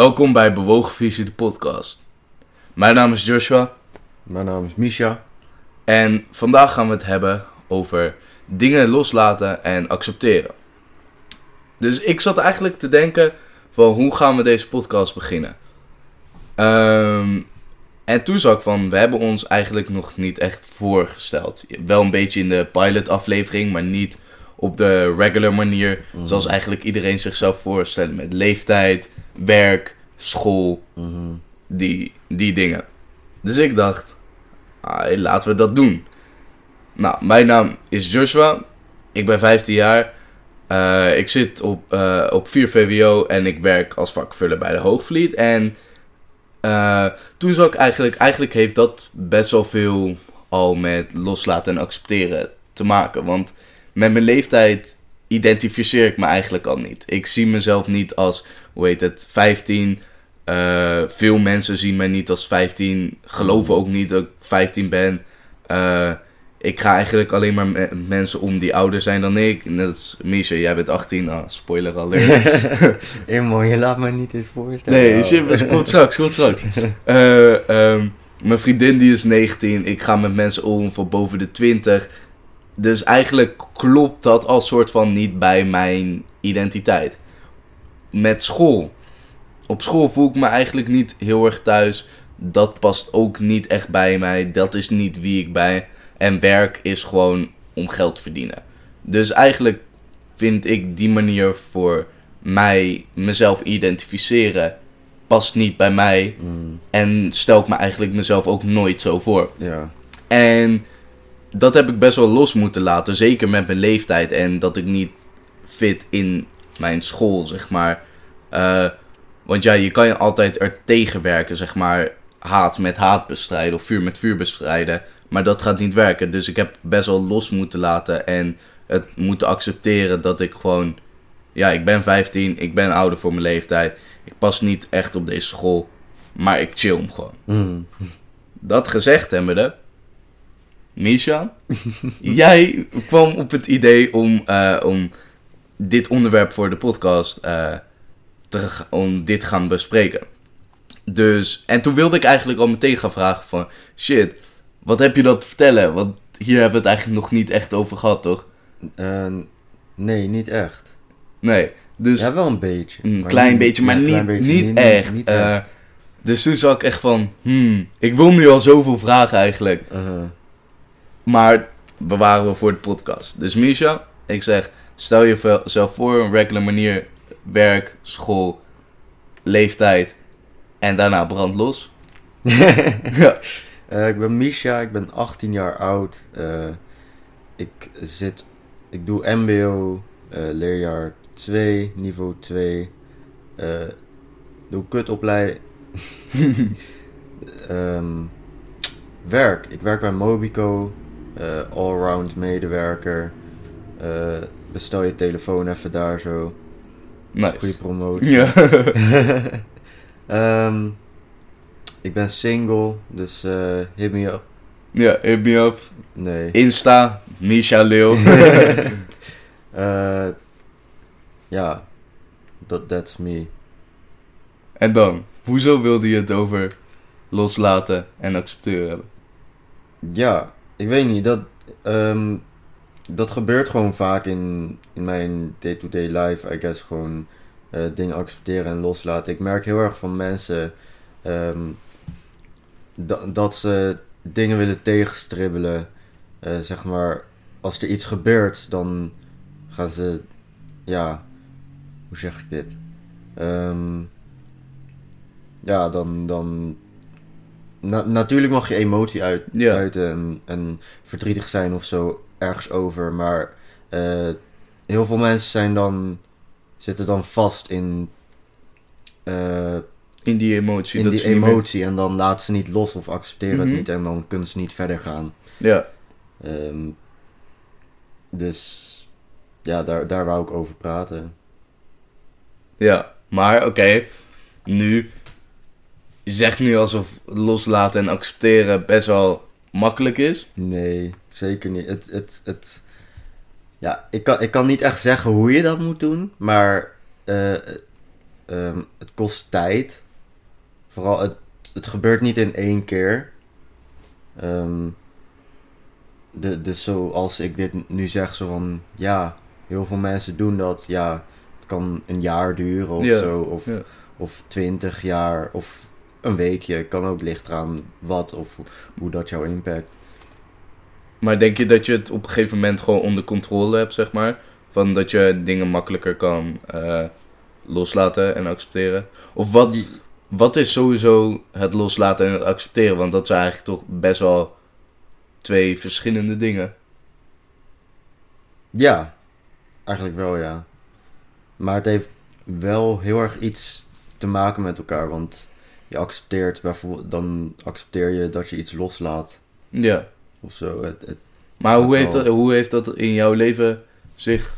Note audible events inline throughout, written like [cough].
Welkom bij Bewogen Visie, de podcast. Mijn naam is Joshua Mijn naam is Misha. en vandaag gaan we het hebben over dingen loslaten en accepteren. Dus ik zat eigenlijk te denken van hoe gaan we deze podcast beginnen? Ehm, en toen zag ik van, we hebben ons eigenlijk nog niet echt voorgesteld. Wel een beetje in de pilot aflevering, maar niet op de regular manier. Zoals eigenlijk iedereen zichzelf voorstelt met leeftijd, werk, school, die, die dingen. Dus ik dacht, ah, laten we dat doen. Nou, mijn naam is Joshua. Ik ben 15 jaar. Eh, ik zit op, eh, op 4 VWO en ik werk als vakvuller bij de Hoogvliet. En eh, toen zag ik eigenlijk, eigenlijk heeft dat best wel veel al met loslaten en accepteren te maken. Want met mijn leeftijd identificeer ik me eigenlijk al niet. Ik zie mezelf niet als, hoe heet het, 15. Eh, veel mensen zien mij niet als 15. Geloven ook niet dat ik 15 ben. Eh, ik ga eigenlijk alleen maar met mensen om die ouder zijn dan ik. Net als Misha, jij bent 18. Ah, spoiler alert. [laughs] Man, je laat mij niet eens voorstellen. Nee, shit, dat komt straks, komt straks. [laughs] Eh, ehm, mijn vriendin die is 19. Ik ga met mensen om van boven de 20. Dus eigenlijk klopt dat als soort van niet bij mijn identiteit. Met school. Op school voel ik me eigenlijk niet heel erg thuis. Dat past ook niet echt bij mij. Dat is niet wie ik ben. En werk is gewoon om geld te verdienen. Dus eigenlijk vind ik die manier voor mij, mezelf identificeren, past niet bij mij. Mm, En stel ik me eigenlijk mezelf ook nooit zo voor. ja. En dat heb ik best wel los moeten laten. Zeker met mijn leeftijd. En dat ik niet fit in mijn school, zeg maar. Eh, want ja, je kan je altijd er tegen werken, zeg maar. Haat met haat bestrijden of vuur met vuur bestrijden. Maar dat gaat niet werken. Dus ik heb best wel los moeten laten. En het moeten accepteren dat ik gewoon... Ja, ik ben 15. Ik ben ouder voor mijn leeftijd. Ik pas niet echt op deze school. Maar ik chill hem gewoon. Mm. Dat gezegd hebbende, Misha, [laughs] jij kwam op het idee om, eh, om dit onderwerp voor de podcast eh, te, om dit gaan bespreken. Dus, en toen wilde ik eigenlijk al meteen gaan vragen van, shit, wat heb je dat te vertellen? Want hier hebben we het eigenlijk nog niet echt over gehad, toch? Eh, nee, niet echt. Nee, dus ja, wel een beetje. een klein niet- beetje, maar ja, niet, beetje, niet, echt. niet dus toen zag ik echt van, hmm, ik wil nu al zoveel vragen eigenlijk. Maar bewaren we voor de podcast. Dus Misha, ik zeg, stel jezelf voor een regular manier. Werk, school, leeftijd. En daarna brand los. [laughs] ja. Eh, ik ben Misha, ik ben 18 jaar oud. Eh, ik zit, ik doe MBO, eh, leerjaar 2, niveau 2. Eh doe kutopleiding. [laughs] Ehm, werk, ik werk bij Mobico, allround medewerker. Eh, bestel je telefoon even daar zo. Goede Nice. promotie. Ja. [laughs] Ehm, ik ben single, dus eh hit me up. ja, hit me up. Nee. Insta, Misha Leeuw. [laughs] Eh, ja, dat that's me. en dan, hoezo wilde je het over loslaten en accepteren hebben? Ja, ik weet niet, dat, ehm, dat gebeurt gewoon vaak in, in mijn day-to-day life, I guess, gewoon eh, dingen accepteren en loslaten. Ik merk heel erg van mensen da- dat ze dingen willen tegenstribbelen. Eh, zeg maar, als er iets gebeurt, dan gaan ze, ja, hoe zeg ik dit? Ehm, ja, dan, dan Na- natuurlijk mag je emotie uit, Ja. uiten en, en verdrietig zijn of zo ergens over, maar eh, heel veel mensen zijn dan, zitten dan vast in, eh, In die emotie. in dat die meer- emotie en dan laten ze niet los of accepteren Mhm. het niet en dan kunnen ze niet verder gaan. Ja. Ehm, dus ja, daar, daar wou ik over praten. Ja, maar oké. Nu. Je zegt nu alsof loslaten en accepteren best wel makkelijk is. Nee, zeker niet. Het, het, het, ja, ik kan, ik kan niet echt zeggen hoe je dat moet doen, maar eh, ehm, het kost tijd. Vooral, het, het gebeurt niet in één keer. Ehm, de, dus zoals ik dit nu zeg, zo van, ja, heel veel mensen doen dat. Ja, het kan een jaar duren of Ja, zo, of, ja. of twintig jaar, of een weekje. Kan ook licht aan wat of hoe, dat jou impact. Maar denk je dat je het op een gegeven moment gewoon onder controle hebt, zeg maar? Van dat je dingen makkelijker kan eh, loslaten en accepteren? Of wat, wat is sowieso het loslaten en het accepteren? Want dat zijn eigenlijk toch best wel twee verschillende dingen. Ja, eigenlijk wel ja. Maar het heeft wel heel erg iets te maken met elkaar. Want je accepteert bijvoorbeeld, dan accepteer je dat je iets loslaat Ja. of zo. Het, het, Maar hoe heeft, wel. dat, hoe heeft dat in jouw leven zich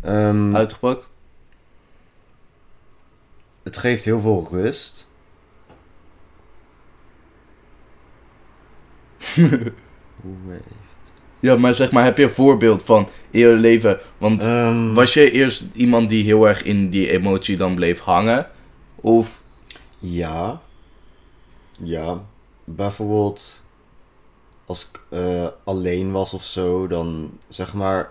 Ehm, uitgepakt? het geeft heel veel rust. [laughs] Hoe heeft- Ja, maar zeg maar, heb je een voorbeeld van in je leven? Want Ehm, was je eerst iemand die heel erg in die emotie dan bleef hangen? Of, Ja. Ja. Bijvoorbeeld als ik eh, alleen was of zo, dan zeg maar.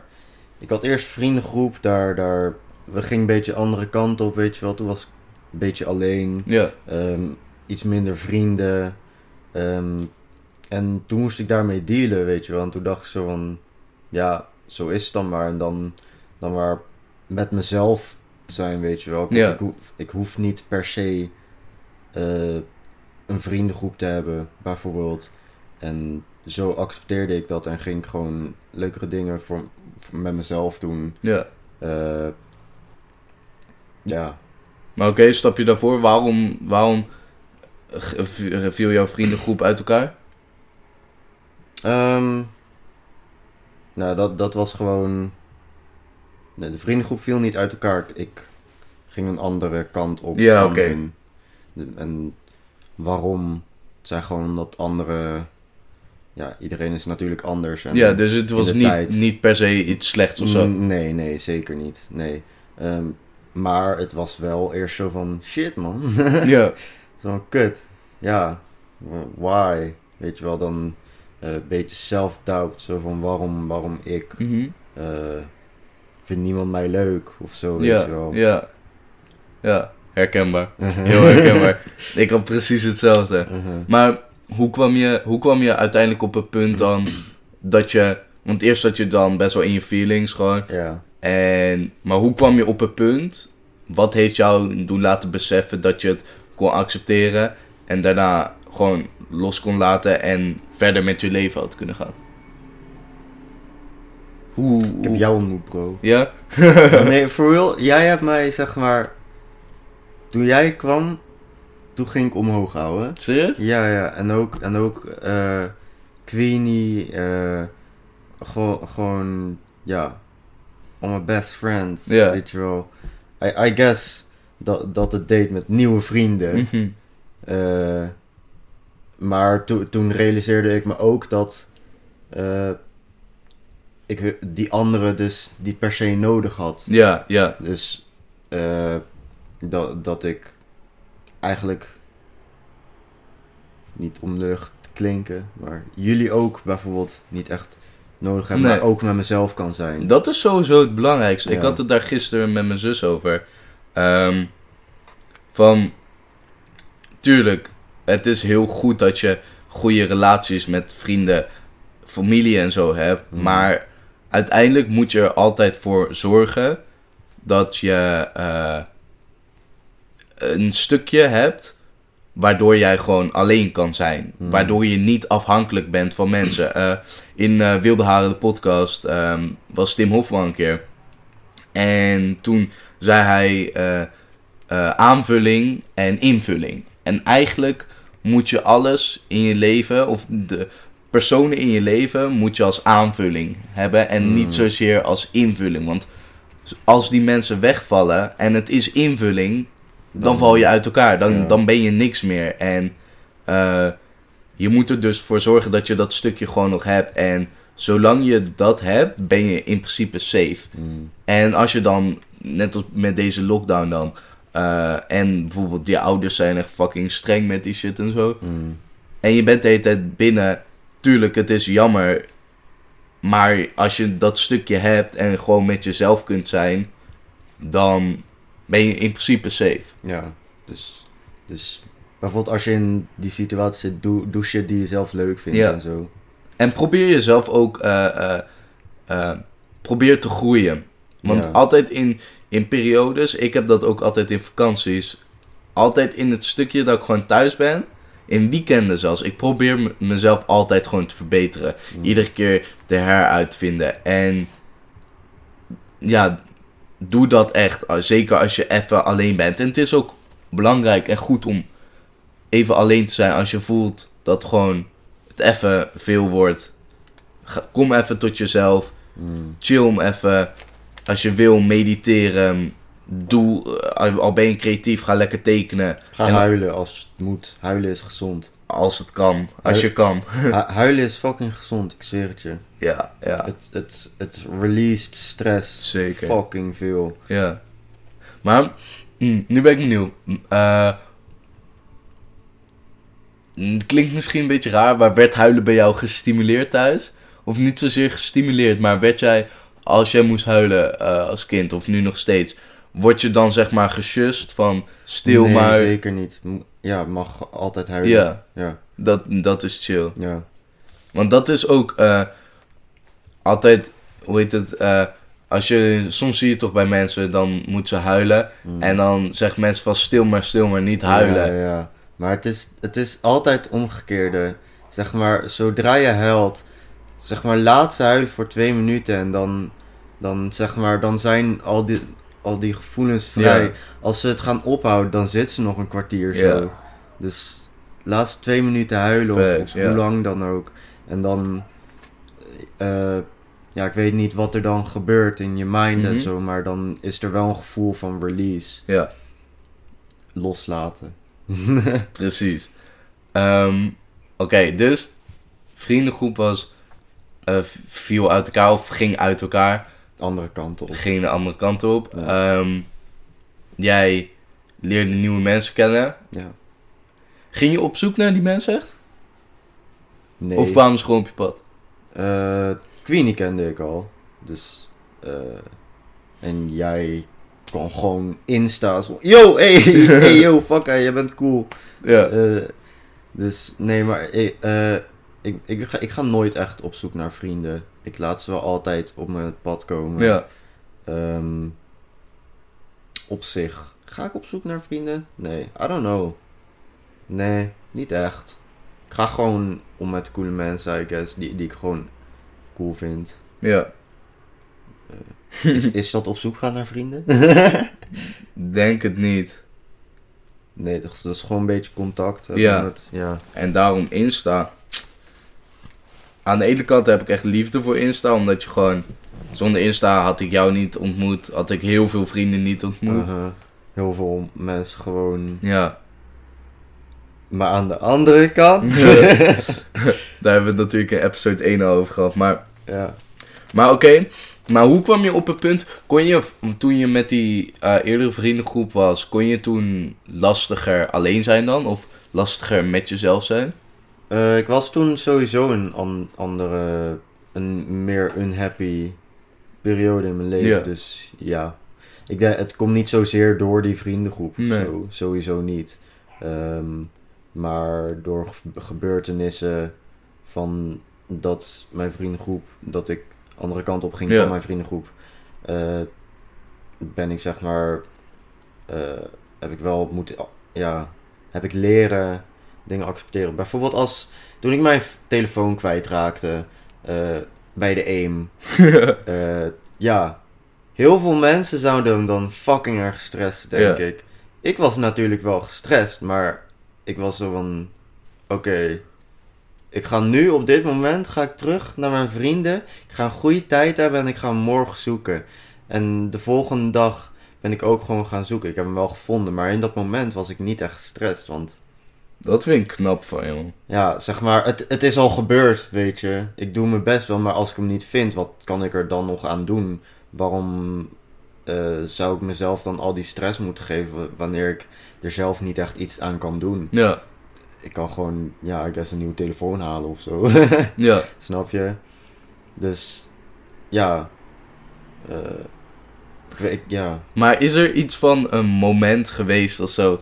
Ik had eerst vriendengroep, daar, daar. We gingen een beetje andere kant op, weet je wel. Toen was ik een beetje alleen. ja, ehm, iets minder vrienden. ehm, en toen moest ik daarmee dealen, weet je wel. En toen dacht ik zo van. Ja, zo is het dan maar. En dan, dan maar met mezelf zijn, weet je wel. Ik, Ja. ik, hoef, ik hoef niet per se eh, een vriendengroep te hebben, bijvoorbeeld. En zo accepteerde ik dat en ging ik gewoon leukere dingen voor, voor- met mezelf doen. ja. Eh, ja, Maar oké, stap je daarvoor? Waarom, waarom g- v- viel jouw vriendengroep uit elkaar? Ehm, nou, dat, dat was gewoon. Nee, de vriendengroep viel niet uit elkaar. Ik ging een andere kant op. Ja, oké. En waarom? Het zijn gewoon omdat andere. Ja, iedereen is natuurlijk anders. En ja, dus het was niet, tijd. niet per se iets slechts of zo. Nee, nee, zeker niet. Nee. Ehm, maar het was wel eerst zo van shit man. [laughs] Ja, zo van kut. Ja, why? Weet je wel, dan eh, een beetje self-doubt. Zo van waarom, waarom ik? Mhm. eh vindt niemand mij leuk of zo, weet ja, je wel. ja. Ja, herkenbaar. Heel herkenbaar. [laughs] Ik had precies hetzelfde. Mhm. Maar hoe kwam, je, hoe kwam je uiteindelijk op het punt dan dat je... Want eerst zat je dan best wel in je feelings gewoon. Ja. En, maar hoe kwam je op het punt? Wat heeft jou doen laten beseffen dat je het kon accepteren en daarna gewoon los kon laten en verder met je leven had kunnen gaan? Hoe? Ik heb jou ontmoet, bro. Ja? [laughs] nee, for real, jij hebt mij, zeg maar... Toen jij kwam, toen ging ik omhoog houden. Serieus? Ja, ja. En ook, en ook eh Queenie, eh, gewoon, gewoon, ja, all my best friends, Ja. weet je wel. I, I guess dat, dat het deed met nieuwe vrienden. Eh, maar to- toen realiseerde ik me ook dat ik die andere dus niet per se nodig had. Ja, ja. Dus dat, dat ik eigenlijk niet om de te klinken, maar jullie ook bijvoorbeeld niet echt nodig hebben, Nee. maar ook met mezelf kan zijn. Dat is sowieso het belangrijkste. Ik had het daar gisteren met mijn zus over. Ehm, van, tuurlijk, het is heel goed dat je goede relaties met vrienden, familie en zo hebt. Mhm. Maar uiteindelijk moet je er altijd voor zorgen dat je eh, een stukje hebt waardoor jij gewoon alleen kan zijn. Mhm. Waardoor je niet afhankelijk bent van mensen. Eh, in eh, Wilde Haren, de podcast, ehm, was Tim Hofman een keer. En toen zei hij eh, aanvulling en invulling. En eigenlijk moet je alles in je leven, of de personen in je leven, moet je als aanvulling hebben. En Mm. niet zozeer als invulling. Want als die mensen wegvallen en het is invulling, dan val je uit elkaar. Dan, Ja. dan ben je niks meer. En eh, je moet er dus voor zorgen dat je dat stukje gewoon nog hebt. En zolang je dat hebt, ben je in principe safe. Mm, En als je dan, net als met deze lockdown dan, eh, en bijvoorbeeld je ouders zijn echt fucking streng met die shit en zo. Mm. En je bent de hele tijd binnen. Tuurlijk, het is jammer. Maar als je dat stukje hebt en gewoon met jezelf kunt zijn, dan ben je in principe safe. Ja, dus, dus bijvoorbeeld als je in die situatie zit, doe, doe shit die je zelf leuk vindt Ja. en zo. En probeer jezelf ook eh, probeer te groeien. Want Ja. altijd in, in periodes, ik heb dat ook altijd in vakanties, altijd in het stukje dat ik gewoon thuis ben, in weekenden zelfs. Ik probeer mezelf altijd gewoon te verbeteren. Mm. Iedere keer te heruitvinden. En ja, doe dat echt. uh, Zeker als je even alleen bent. En het is ook belangrijk en goed om even alleen te zijn als je voelt dat gewoon het even veel wordt. Kom even tot jezelf. Mm. Chill om even. Als je wil mediteren. Doe, uh, al ben je creatief, ga lekker tekenen. Ga En- huilen als het moet. Huilen is gezond. Als het kan. Als je kan. Hu- huilen is fucking gezond, ik zweer het je. Ja, ja. Het, het, het released stress Zeker. fucking veel. Ja. Maar, mm, nu ben ik benieuwd. Mm, eh, mm, het klinkt misschien een beetje raar, maar werd huilen bij jou gestimuleerd thuis? Of niet zozeer gestimuleerd, maar werd jij, als jij moest huilen eh, als kind, of nu nog steeds, word je dan zeg maar gesjust van stil nee, maar... zeker niet. Ja, mag altijd huilen. Ja, Ja, dat, dat is chill. ja. Want dat is ook eh, altijd, hoe heet het, eh, als je, soms zie je toch bij mensen, dan moeten ze huilen. Mm. En dan zeggen mensen van stil maar, stil maar, niet huilen. Ja, ja. Maar het is, het is altijd omgekeerde. Zeg maar, zodra je huilt, zeg maar, laat ze huilen voor twee minuten en dan, dan zeg maar, dan zijn al die, al die gevoelens vrij. Ja. Als ze het gaan ophouden, dan zit ze nog een kwartier Ja. zo. Dus laat ze twee minuten huilen Fact, of, hoe lang dan ook. En dan, eh, ja, ik weet niet wat er dan gebeurt in je mind Mhm. en zo, maar dan is er wel een gevoel van release. Ja, Loslaten. [laughs] precies. Ehm, Oké, dus vriendengroep was, eh, viel uit elkaar of ging uit elkaar. Andere kant op. Ging de andere kant op. Ja. Ehm, jij leerde nieuwe mensen kennen. Ja. Ging je op zoek naar die mensen echt? Nee. Of kwamen ze gewoon op je pad? Eh, Queenie kende ik al. Dus. eh, en jij kon gewoon Insta. Zo, yo, hey, [laughs] hey, yo, fuck, hey, jij bent cool. Ja. Eh, dus nee, maar ik, ik, ik, ga, ik ga nooit echt op zoek naar vrienden. Ik laat ze wel altijd op mijn pad komen. ja. Ehm, op zich. Ga ik op zoek naar vrienden? Nee, I don't know. Nee, niet echt. Ik ga gewoon om met coole mensen, I guess, die, die ik gewoon cool vind. Ja. Is, [laughs] is dat op zoek gaan naar vrienden? Denk het niet. nee, dat, dat is gewoon een beetje contact. hebben Ja. Met, ja. En daarom Insta. Aan de ene kant heb ik echt liefde voor Insta, omdat je gewoon... Zonder Insta had ik jou niet ontmoet, had ik heel veel vrienden niet ontmoet. Heel veel mensen gewoon. Ja, Maar aan de andere kant. [laughs] daar hebben we het natuurlijk in episode 1 al over gehad. Maar, ja. maar oké, maar hoe kwam je op het punt... Kon je, toen je met die eh, eerdere vriendengroep was... Kon je toen lastiger alleen zijn dan? Of lastiger met jezelf zijn? Eh, ik was toen sowieso een an- andere, een meer unhappy periode in mijn leven. Ja. Dus ja, ik denk, het komt niet zozeer door die vriendengroep. Nee. Zo, sowieso niet. Ehm, maar door ge- gebeurtenissen van dat mijn vriendengroep, dat ik andere kant op ging Ja. van mijn vriendengroep, eh, ben ik zeg maar, eh, heb ik wel moeten, ja, heb ik leren dingen accepteren. Bijvoorbeeld als, toen ik mijn telefoon kwijtraakte eh bij de AIM, [laughs] eh, ja, heel veel mensen zouden hem dan fucking erg gestrest, denk ik. Ik was natuurlijk wel gestrest, maar ik was zo van, oké, ik ga nu op dit moment ga ik terug naar mijn vrienden. Ik ga een goede tijd hebben en ik ga hem morgen zoeken. En de volgende dag ben ik ook gewoon gaan zoeken. Ik heb hem wel gevonden, maar in dat moment was ik niet echt gestrest, want Dat vind ik knap van je, man. ja, zeg maar, het, het is al gebeurd, weet je. Ik doe mijn best wel, maar als ik hem niet vind, wat kan ik er dan nog aan doen? Waarom eh, zou ik mezelf dan al die stress moeten geven wanneer ik er zelf niet echt iets aan kan doen? Ja, Ik kan gewoon, ja, ik guess een nieuwe telefoon halen of zo. [laughs] ja. Snap je? Dus, ja. eh, ik ja. Maar is er iets van een moment geweest of zo,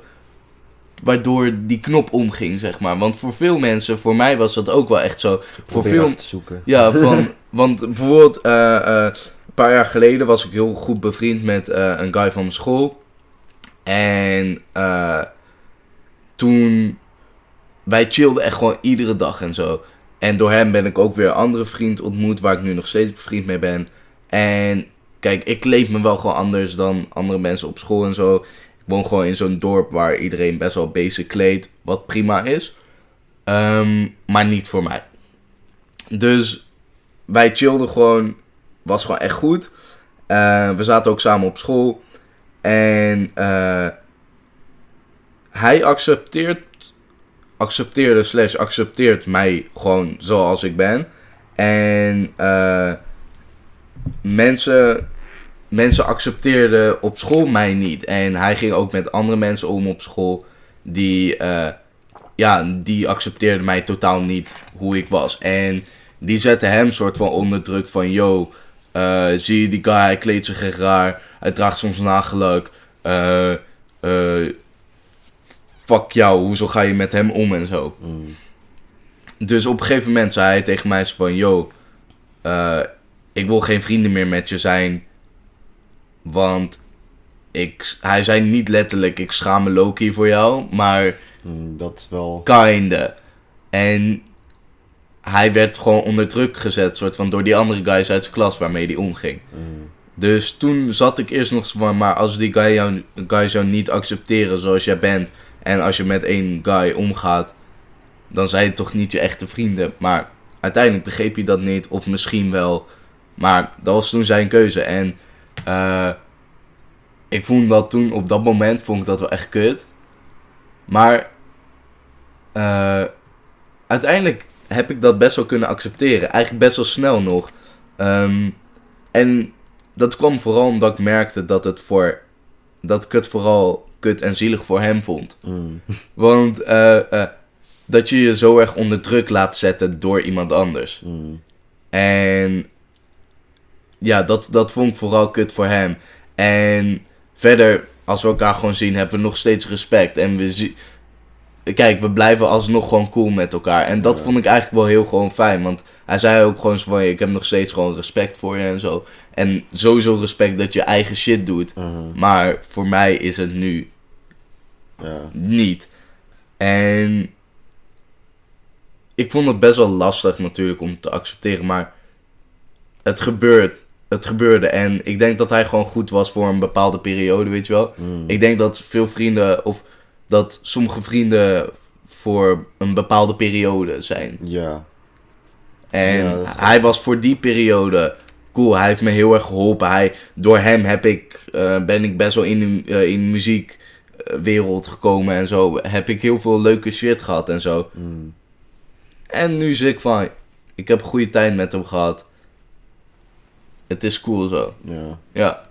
waardoor die knop omging, zeg maar? Want voor veel mensen, voor mij was dat ook wel echt zo. Voor veel, te zoeken. Ja, [laughs] van, want bijvoorbeeld eh, eh, een paar jaar geleden was ik heel goed bevriend met eh, een guy van mijn school. En toen, wij chillden echt gewoon iedere dag en zo. En door hem ben ik ook weer een andere vriend ontmoet, waar ik nu nog steeds bevriend mee ben. En kijk, ik kleed me wel gewoon anders dan andere mensen op school en zo. Woon gewoon in zo'n dorp waar iedereen best wel basic kleedt, wat prima is. Ehm, maar niet voor mij. Dus wij chillden gewoon. Was gewoon echt goed. Eh, we zaten ook samen op school. En eh, hij accepteert, accepteerde slash accepteert mij gewoon zoals ik ben. En eh, mensen, mensen accepteerden op school mij niet. En hij ging ook met andere mensen om op school. Die, eh, ja, die accepteerden mij totaal niet hoe ik was. En die zetten hem soort van onder druk van... Yo, eh, zie je die guy, hij kleedt zich echt raar. Hij draagt soms nagelak. Eh, fuck jou, hoezo ga je met hem om en zo. Mm, Dus op een gegeven moment zei hij tegen mij van... Yo, ik wil geen vrienden meer met je zijn. Want ik, hij zei niet letterlijk, ik schaam me Loki voor jou. Maar mm, dat is wel. Kinda. En hij werd gewoon onder druk gezet, soort van door die andere guys uit zijn klas waarmee hij omging. mm, Dus toen zat ik eerst nog zo van, maar als die guy jou, guy jou niet accepteren zoals jij bent, en als je met één guy omgaat, dan zijn het toch niet je echte vrienden. Maar uiteindelijk begreep hij dat niet, of misschien wel. Maar dat was toen zijn keuze. En eh, ik vond dat toen, op dat moment, vond ik dat wel echt kut. Maar eh, uiteindelijk heb ik dat best wel kunnen accepteren. Eigenlijk best wel snel nog. Ehm, en dat kwam vooral omdat ik merkte dat, het voor, dat ik het vooral kut en zielig voor hem vond. mm, [laughs] Want eh, dat je je zo erg onder druk laat zetten door iemand anders. mm, En ja, dat, dat vond ik vooral kut voor hem. En verder, als we elkaar gewoon zien, hebben we nog steeds respect. En we zien. Kijk, we blijven alsnog gewoon cool met elkaar. En dat Ja. vond ik eigenlijk wel heel gewoon fijn. Want hij zei ook gewoon zo van, ik heb nog steeds gewoon respect voor je en zo. En sowieso respect dat je eigen shit doet. mhm, Maar voor mij is het nu ja. niet. En ik vond het best wel lastig natuurlijk om te accepteren, maar het gebeurt. Het gebeurde en ik denk dat hij gewoon goed was voor een bepaalde periode, weet je wel. mm, Ik denk dat veel vrienden, of dat sommige vrienden voor een bepaalde periode zijn. ja. En Ja, hij was voor die periode cool. Hij heeft me heel erg geholpen. Hij, door hem heb ik, eh, ben ik best wel in de, eh, in de muziekwereld gekomen en zo. Heb ik heel veel leuke shit gehad en zo. mm, En nu zeg ik van, ik heb een goede tijd met hem gehad. Het is cool zo. ja. Ja,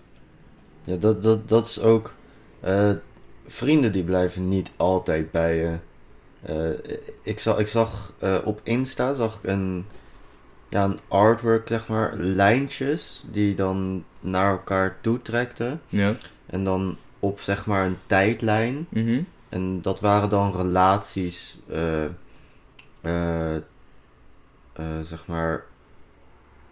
Ja, dat, dat, dat is ook. eh, vrienden die blijven niet altijd bij je. Eh, ik, zag, ik zag eh, op Insta zag ik een, ja, een artwork, zeg maar, lijntjes die dan naar elkaar toe trekten. ja. En dan op zeg maar een tijdlijn. Mhm. En dat waren dan relaties, zeg maar,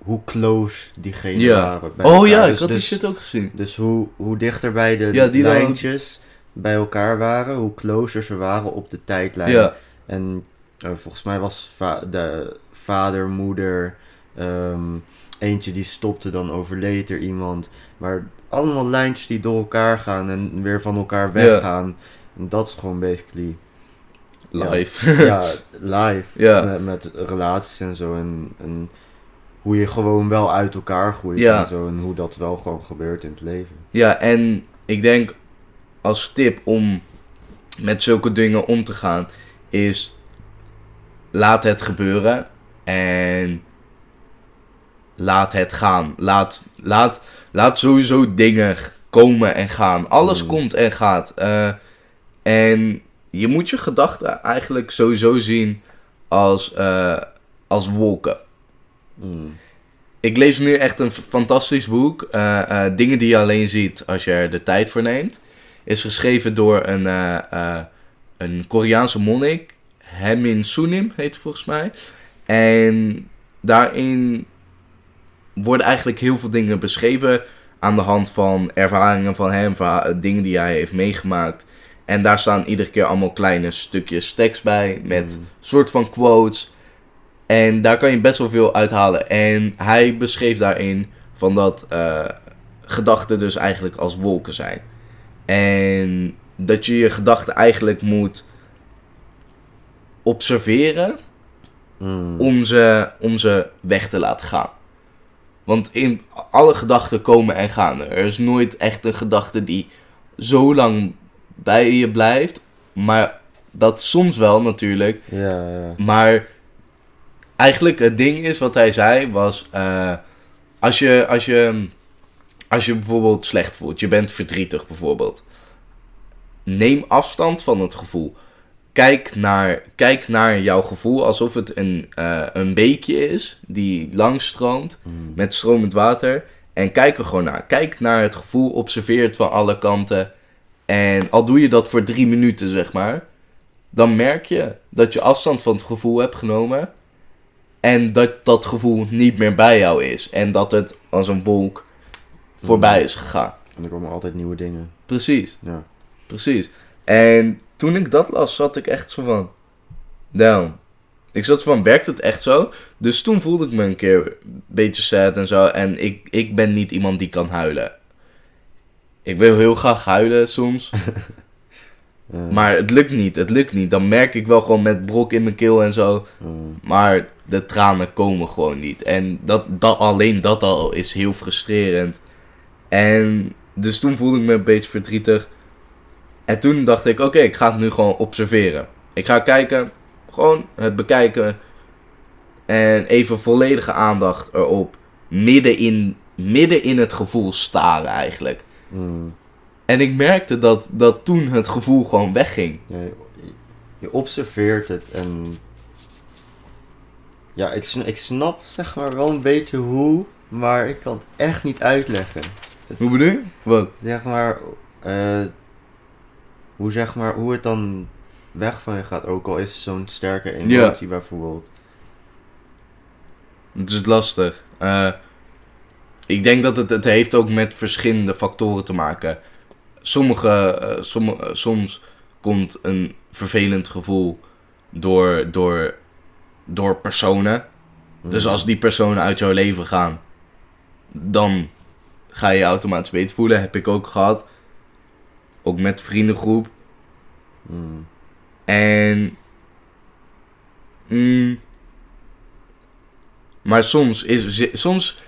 hoe close diegene Ja. waren. bij Oh elkaar. ja, ik Dus- had die dus- shit ook gezien. dus hoe, hoe dichter bij de Ja, dan- lijntjes bij elkaar waren, hoe closer ze waren op de tijdlijn. Ja, En eh, volgens mij was va- de vader, moeder, ehm, eentje die stopte, dan overleed er iemand. Maar allemaal lijntjes die door elkaar gaan en weer van elkaar weggaan. En dat is gewoon basically live. ja, live [laughs] Ja. met, met relaties en zo. En, en hoe je gewoon wel uit elkaar groeit Ja. en zo. En hoe dat wel gewoon gebeurt in het leven. Ja, en ik denk als tip om met zulke dingen om te gaan is laat het gebeuren en laat het gaan. Laat, laat, laat sowieso dingen komen en gaan. Alles Mm. komt en gaat. Eh, en je moet je gedachten eigenlijk sowieso zien als, eh, als wolken. Mm. Ik lees nu echt een fantastisch boek. eh, eh, dingen die je alleen ziet als je er de tijd voor neemt. Is geschreven door een, eh, een Koreaanse monnik. Hemin Sunim heet het volgens mij. En daarin worden eigenlijk heel veel dingen beschreven. Aan de hand van ervaringen van hem. verha- dingen die hij heeft meegemaakt. En daar staan iedere keer allemaal kleine stukjes tekst bij. Met Mm. soort van quotes. En daar kan je best wel veel uithalen. En hij beschreef daarin van dat eh, gedachten dus eigenlijk als wolken zijn. En dat je je gedachten eigenlijk moet observeren Mm. om ze, om ze weg te laten gaan. Want in alle gedachten komen en gaan. Er is nooit echt een gedachte die zo lang bij je blijft. Maar dat soms wel natuurlijk. Ja, ja. Maar eigenlijk het ding is wat hij zei was... eh, als, je, als, je, als je bijvoorbeeld slecht voelt, je bent verdrietig bijvoorbeeld. Neem afstand van het gevoel. Kijk naar, kijk naar jouw gevoel alsof het een, eh, een beekje is die langs stroomt Mm. met stromend water. En kijk er gewoon naar. Kijk naar het gevoel, observeer het van alle kanten. En al doe je dat voor drie minuten, zeg maar. Dan merk je dat je afstand van het gevoel hebt genomen. En dat dat gevoel niet meer bij jou is. En dat het als een wolk voorbij is gegaan. En er komen altijd nieuwe dingen. Precies, Ja. precies. En toen ik dat las, zat ik echt zo van... Damn. Ik zat van, werkt het echt zo? Dus toen voelde ik me een keer een beetje sad en zo. En ik, ik ben niet iemand die kan huilen. Ik wil heel graag huilen soms. [laughs] Maar het lukt niet, het lukt niet. Dan merk ik wel gewoon met brok in mijn keel en zo. Maar de tranen komen gewoon niet. En dat, dat, alleen dat al is heel frustrerend. En dus toen voelde ik me een beetje verdrietig. En toen dacht ik, oké, ik ga het nu gewoon observeren. Ik ga kijken, gewoon het bekijken. En even volledige aandacht erop. Midden in, midden in het gevoel staren eigenlijk. Mm. En ik merkte dat, dat toen het gevoel gewoon wegging. Ja, je, observeert het en... Ja, ik, ik snap zeg maar wel een beetje hoe, maar ik kan het echt niet uitleggen. Het, Hoe bedoel je? Wat? Zeg maar, eh, hoe zeg maar, hoe het dan weg van je gaat, ook al is zo'n sterke emotie bijvoorbeeld. Het is lastig. Eh, ik denk dat het, het heeft ook met verschillende factoren te maken. Sommige, eh, eh, soms komt een vervelend gevoel door, door, door personen. Dus Mm. als die personen uit jouw leven gaan, dan ga je je automatisch beter voelen. Heb ik ook gehad. Ook met vriendengroep. Mm. En. mm, maar soms, is, soms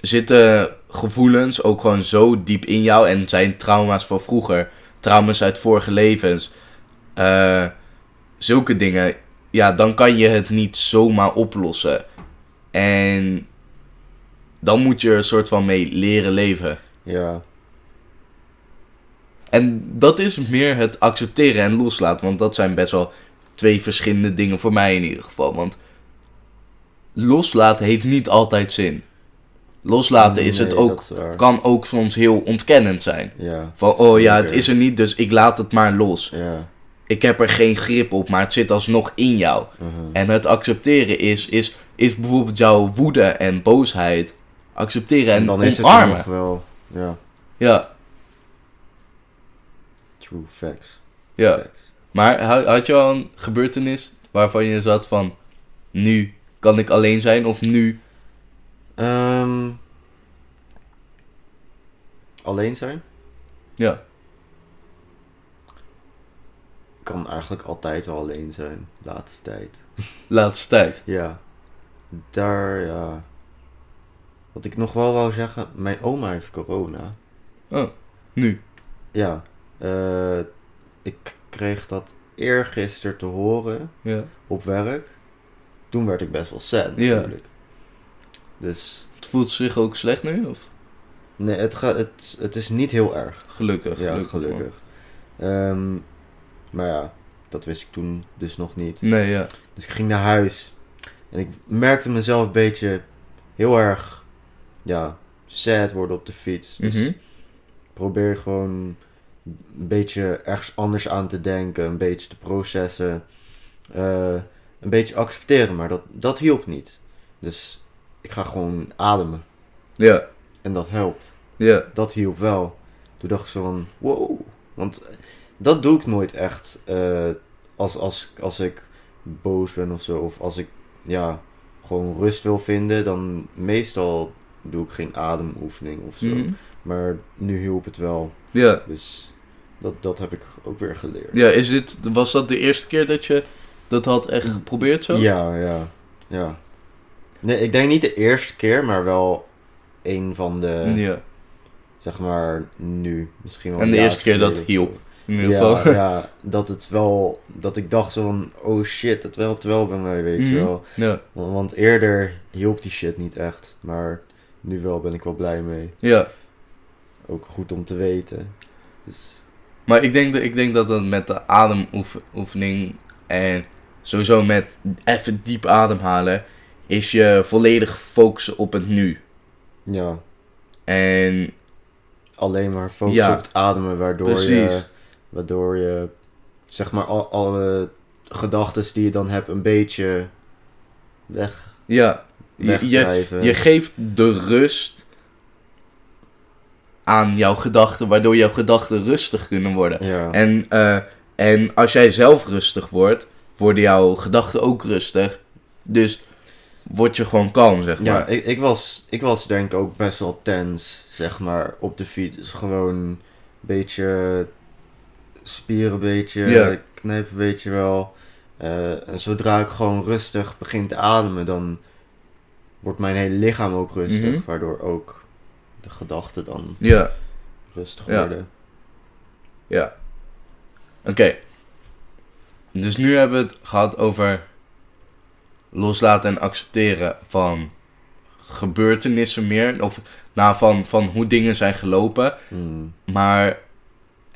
zitten gevoelens ook gewoon zo diep in jou en zijn trauma's van vroeger, trauma's uit vorige levens, eh, zulke dingen. Ja, dan kan je het niet zomaar oplossen. En dan moet je er een soort van mee leren leven. Ja, En dat is meer het accepteren en loslaten. Want dat zijn best wel twee verschillende dingen voor mij in ieder geval. Want loslaten heeft niet altijd zin. Loslaten is het ook, is kan ook soms heel ontkennend zijn. Ja, Van, oh ja, het is er niet, dus ik laat het maar los. Ja, Ik heb er geen grip op, maar het zit alsnog in jou. mhm. En het accepteren is, is, is bijvoorbeeld jouw woede en boosheid. Accepteren en, en dan is het nog wel, ja, Ja, true facts. ja. facts. Maar ha- had je al een gebeurtenis waarvan je zat van... Nu kan ik alleen zijn of nu... Ehm, alleen zijn? Ja. Kan eigenlijk altijd wel alleen zijn, laatste tijd. [laughs] Laatste tijd. Ja, daar, ja. Wat ik nog wel wou zeggen, mijn oma heeft corona. Oh, nu. Ja, eh, ik kreeg dat eergisteren te horen Ja. op werk. Toen werd ik best wel sad Ja. Dus Het voelt zich ook slecht nu? Of? Nee, het, gaat het, het is niet heel erg. Gelukkig. Ja, gelukkig. Ehm, maar ja, dat wist ik toen dus nog niet. Nee, ja. Dus ik ging naar huis. En ik merkte mezelf een beetje heel erg, ja, sad worden op de fiets. Dus Mhm. ik probeer gewoon een beetje ergens anders aan te denken. Een beetje te processen. eh, een beetje accepteren. Maar dat, dat hielp niet. Dus ik ga gewoon ademen. Ja, En dat helpt. ja. Dat hielp wel. Toen dacht ik zo van, wow. Want dat doe ik nooit echt. eh, als, als, als ik boos ben of zo. Of als ik, ja, gewoon rust wil vinden. Dan meestal doe ik geen ademoefening of zo. Mhm. Maar nu hielp het wel. Ja. Dus dat, dat heb ik ook weer geleerd. Ja, is dit, was dat de eerste keer dat je dat had echt geprobeerd zo? Ja, ja, ja. Nee, ik denk niet de eerste keer, maar wel een van de, Ja, zeg maar, nu. Misschien wel En de eerste keer dat hielp. in ieder geval. Ja, ja, dat het wel, dat ik dacht zo van, oh shit, het helpt wel bij mij, weet je Mhm. wel. Ja, Want, want eerder hielp die shit niet echt, maar nu wel ben ik wel blij mee. ja. Ook goed om te weten. Dus, Maar ik denk, dat, ik denk dat dat met de ademoefening en sowieso met even diep ademhalen, is je volledig focussen op het nu. ja, En alleen maar focus Ja. op het ademen, waardoor Precies. je, waardoor je, zeg maar, al, alle gedachten die je dan hebt een beetje weg, ja, je, je, je geeft de rust aan jouw gedachten, waardoor jouw gedachten rustig kunnen worden. ja. En, eh, en als jij zelf rustig wordt, worden jouw gedachten ook rustig. Dus word je gewoon kalm, zeg Ja, maar. ik, ik, was, ik was denk ik ook best wel tens, zeg maar, op de fiets. Dus gewoon een beetje spieren, een beetje Ja. knijpen, weet je wel. Eh, en zodra ik gewoon rustig begin te ademen, dan wordt mijn hele lichaam ook rustig. Mhm. Waardoor ook de gedachten dan Ja, rustig Ja. worden. ja. Oké. Dus nu hebben we het gehad over loslaten en accepteren van gebeurtenissen meer. Of nou, van, van hoe dingen zijn gelopen. Hmm. Maar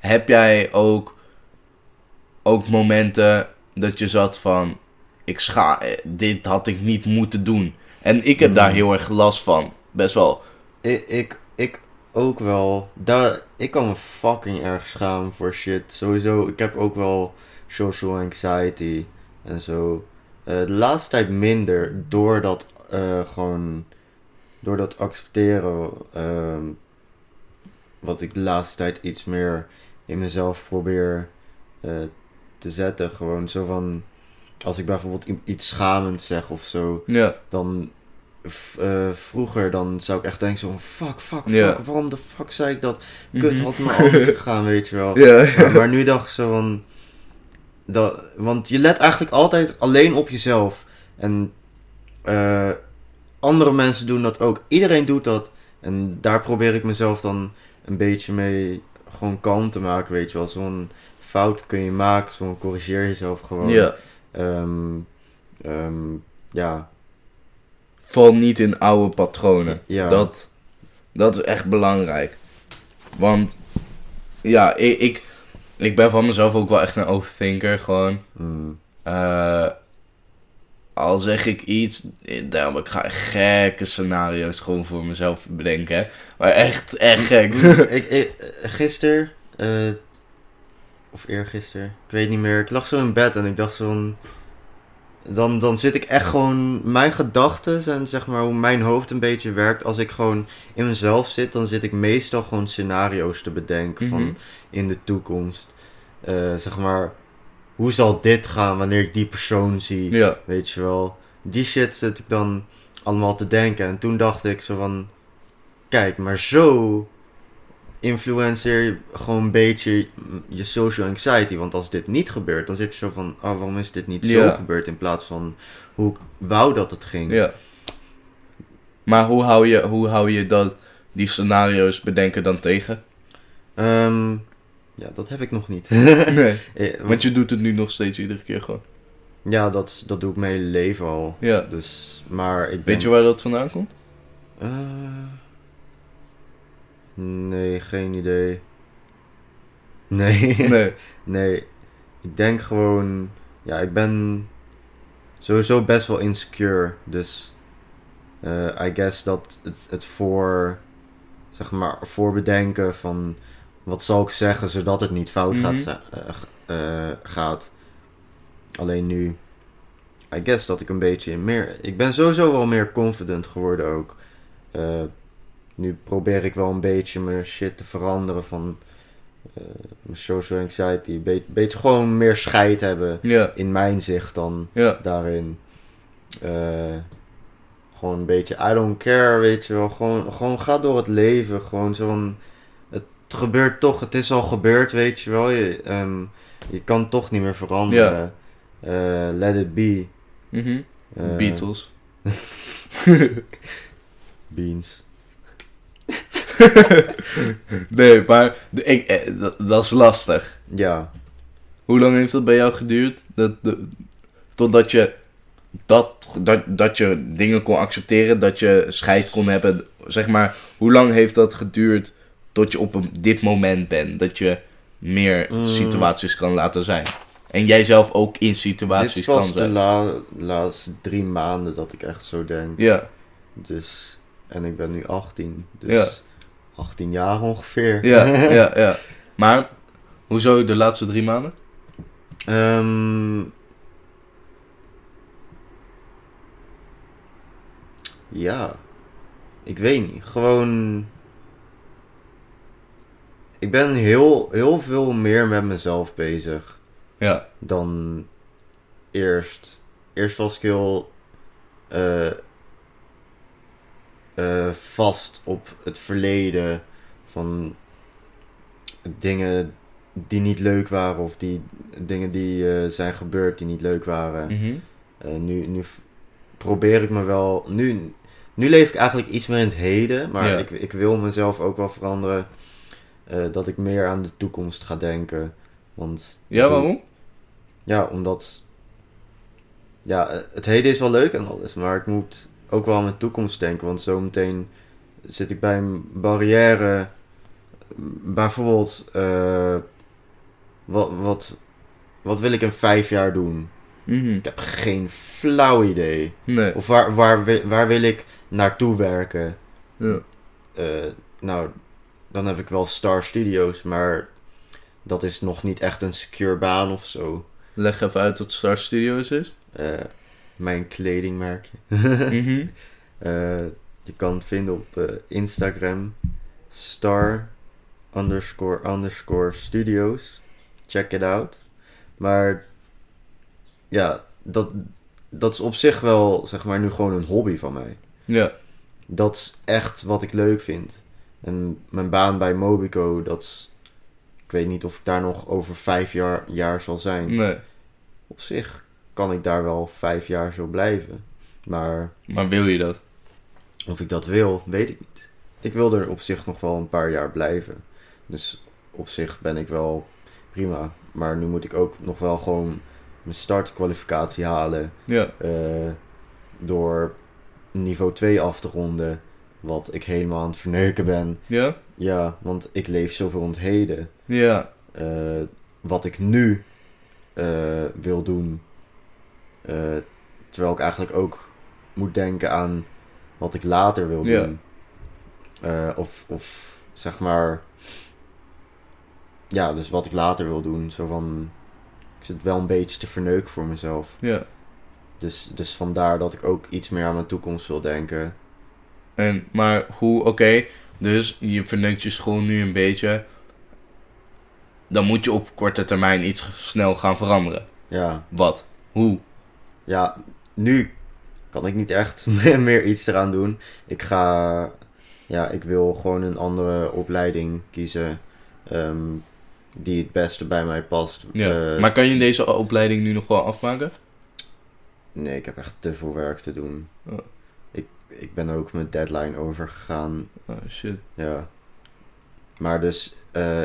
heb jij ook, ook momenten dat je zat van... Ik scha dit had ik niet moeten doen. En ik heb daar Mm. heel erg last van. Best wel. Ik, ik, ik ook wel. Daar, ik kan me fucking erg schamen voor shit. Sowieso, ik heb ook wel social anxiety en zo. Eh, de laatste tijd minder, door dat eh, gewoon, door dat accepteren, ehm, wat ik de laatste tijd iets meer in mezelf probeer eh, te zetten. Gewoon zo van, als ik bijvoorbeeld iets schamends zeg of zo, Ja. dan vroeger dan zou ik echt denken zo van fuck, fuck, fuck, waarom de fuck zei ik dat? Kut, Mhm. had me anders gegaan, weet je wel. [laughs] Maar, maar nu dacht ik zo van, dat, want je let eigenlijk altijd alleen op jezelf. En eh, andere mensen doen dat ook. Iedereen doet dat. En daar probeer ik mezelf dan een beetje mee gewoon kalm te maken, weet je wel. Zo'n fout kun je maken, zo'n corrigeer jezelf gewoon. ja. Ehm, ehm, ja, Val niet in oude patronen. Ja. Dat, dat is echt belangrijk. Want ja, ik, ik, ik ben van mezelf ook wel echt een overthinker. Gewoon. mm, Eh, al zeg ik iets, eh, daarom ik ga gekke scenario's gewoon voor mezelf bedenken. Maar echt, echt gek. [laughs] ik, ik, gisteren, eh, of eergisteren, ik weet niet meer. Ik lag zo in bed en ik dacht zo van... Dan, dan zit ik echt gewoon... Mijn gedachten en zeg maar hoe mijn hoofd een beetje werkt. Als ik gewoon in mezelf zit, dan zit ik meestal gewoon scenario's te bedenken Mhm. van in de toekomst. Eh, zeg maar, hoe zal dit gaan wanneer ik die persoon zie? ja, Weet je wel. Die shit zit ik dan allemaal te denken. En toen dacht ik zo van... Kijk, maar zo influenceer je gewoon een beetje je social anxiety. Want als dit niet gebeurt, dan zit je zo van... Oh, waarom is dit niet zo gebeurd in plaats van hoe ik wou dat het ging. ja. Maar hoe hou je, hoe hou je dat, die scenario's bedenken dan tegen? Ehm, ja, dat heb ik nog niet. [laughs] Nee. [laughs] Eh, Want je doet het nu nog steeds iedere keer gewoon. Ja, dat, dat doe ik mijn hele leven al. Ja. Dus, maar ik Weet je waar dat vandaan komt? Eh, Nee, geen idee. Nee. [laughs] Nee. nee. Ik denk gewoon... Ja, ik ben sowieso best wel insecure. Dus eh, I guess dat het, het voor... Zeg maar, voorbedenken van... Wat zal ik zeggen zodat het niet fout gaat, Mhm. eh, eh, gaat. Alleen nu... I guess dat ik een beetje meer... Ik ben sowieso wel meer confident geworden ook. Nu probeer ik wel een beetje mijn shit te veranderen van... eh, mijn social anxiety. Een beetje, beetje gewoon meer scheid hebben in mijn zicht dan daarin. Eh, gewoon een beetje I don't care, weet je wel. Gewoon, gewoon ga door het leven. Gewoon. Het gebeurt toch, het is al gebeurd, weet je wel. Je, ehm, je kan toch niet meer veranderen. Eh, let it be. Mhm. Beatles. [laughs] [laughs] Beans. [laughs] nee, maar de, ik, eh, dat, dat is lastig. Ja. Hoe lang heeft dat bij jou geduurd? Dat, de, totdat je dat, dat, dat je dingen kon accepteren, dat je scheid kon hebben. Zeg maar, hoe lang heeft dat geduurd tot je op een, dit moment bent? Dat je meer Mm. situaties kan laten zijn. En jij zelf ook in Dit situaties kan pas de zijn. la laatste drie maanden dat ik echt zo denk. Ja, Dus, en ik ben nu 18. Dus Ja. 18 jaar ongeveer. ja, ja, [laughs] ja. Maar, hoezo de laatste drie maanden? Ehm, ja, ik weet niet. Gewoon. Ik ben heel, heel veel meer met mezelf bezig Ja, dan eerst. Eerst was ik heel eh, eh, vast op het verleden van dingen die niet leuk waren of die dingen die eh, zijn gebeurd die niet leuk waren. mhm. Eh, nu, nu probeer ik me wel. Nu, nu leef ik eigenlijk iets meer in het heden, maar Ja. ik, ik wil mezelf ook wel veranderen. dat ik meer aan de toekomst ga denken. Want ja waarom? ja, omdat. Ja, het heden is wel leuk en alles, maar ik moet ook wel aan mijn toekomst denken. Want zometeen zit ik bij een barrière. Bijvoorbeeld, eh, wat, wat, wat wil ik in vijf jaar doen? Mhm. Ik heb geen flauw idee. Nee. Of waar, waar, waar wil ik naartoe werken? Ja. Eh, nou, dan heb ik wel Star Studios, maar dat is nog niet echt een secure baan of zo. Leg even uit wat Star Studios is. Eh, mijn kledingmerkje. Mhm. [laughs] Eh, je kan het vinden op eh, Instagram. Star underscore underscore studios. Check it out. Maar ja, dat, dat is op zich wel, zeg maar, nu gewoon een hobby van mij. Ja. Dat is echt wat ik leuk vind. En mijn baan bij Mobico, dat is... Ik weet niet of ik daar nog over vijf jaar, jaar zal zijn. Nee. Op zich kan ik daar wel vijf jaar zo blijven. Maar Maar wil je dat? of ik dat wil, weet ik niet. Ik wil er op zich nog wel een paar jaar blijven. Dus op zich ben ik wel prima. Maar nu moet ik ook nog wel gewoon mijn startkwalificatie halen. Ja. eh, door niveau 2 af te ronden. Wat ik helemaal aan het verneuken ben. Ja? Ja, want ik leef zoveel het heden. Ja. Eh, wat ik nu eh, wil doen. Eh, terwijl ik eigenlijk ook moet denken aan wat ik later wil doen. Eh, of, of zeg maar. Ja, dus wat ik later wil doen. Zo van. Ik zit wel een beetje te verneuken voor mezelf. Ja. Dus, dus vandaar dat ik ook iets meer aan mijn toekomst wil denken. En, maar hoe, oké, dus je verneukt je school nu een beetje. Dan moet je op korte termijn iets snel gaan veranderen. Ja, Wat? Hoe? Ja nu kan ik niet echt [laughs] meer iets eraan doen. Ik ga. Ja, ik wil gewoon een andere opleiding kiezen. ehm, die het beste bij mij past. Ja. Eh, maar kan je deze opleiding nu nog wel afmaken? Nee, ik heb echt te veel werk te doen. Oh. Ik, ik ben ook mijn deadline overgegaan. Oh shit. Ja. Maar dus, eh,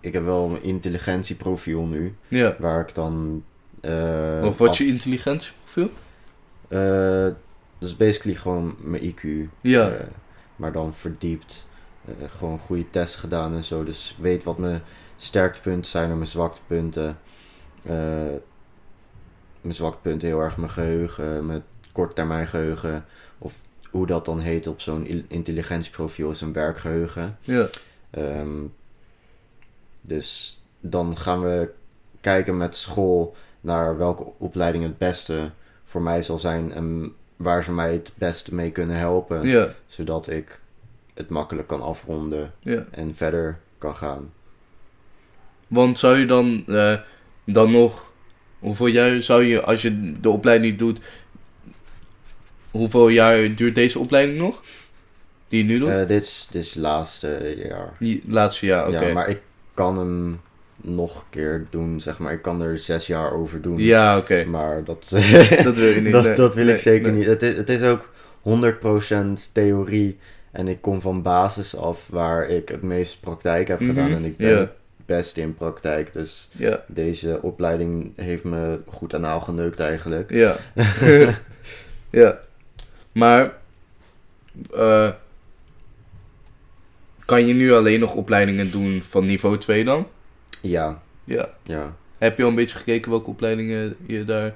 ik heb wel mijn intelligentieprofiel nu. Ja. Waar ik dan. Eh, of wat af- je intelligentieprofiel? eh, dus basically gewoon mijn IQ. Ja. eh, maar dan verdiept. gewoon goede tests gedaan en zo. Dus weet wat mijn sterktepunten zijn en mijn zwaktepunten. Mijn zwaktepunten heel erg mijn geheugen, mijn korttermijn geheugen. Of hoe dat dan heet op zo'n intelligentieprofiel is een werkgeheugen. Ja. Ehm, dus dan gaan we kijken met school naar welke opleiding het beste voor mij zal zijn en waar ze mij het beste mee kunnen helpen, Ja. zodat ik het makkelijk kan afronden Ja. en verder kan gaan. Want zou je dan, eh, dan nog, hoeveel jaar zou je, als je de opleiding niet doet, hoeveel jaar duurt deze opleiding nog? Die je nu doet? Eh, dit, is, dit is laatste jaar. Die laatste jaar, oké. Ja, maar ik kan hem nog een keer doen, zeg maar. Ik kan er zes jaar over doen. Ja, oké. Maar dat, Dat wil je [laughs] niet. dat, nee. dat wil Nee, ik zeker nee. niet. Het is, het is ook 100% theorie. En ik kom van basis af waar ik het meeste praktijk heb Mhm, gedaan. En ik ben het beste in praktijk. Dus deze opleiding heeft me goed aan naal geneukt eigenlijk. ja. [laughs] [laughs] ja. Maar, eh, kan je nu alleen nog opleidingen doen van niveau 2 dan? Ja, Ja. ja. Heb je al een beetje gekeken welke opleidingen je daar...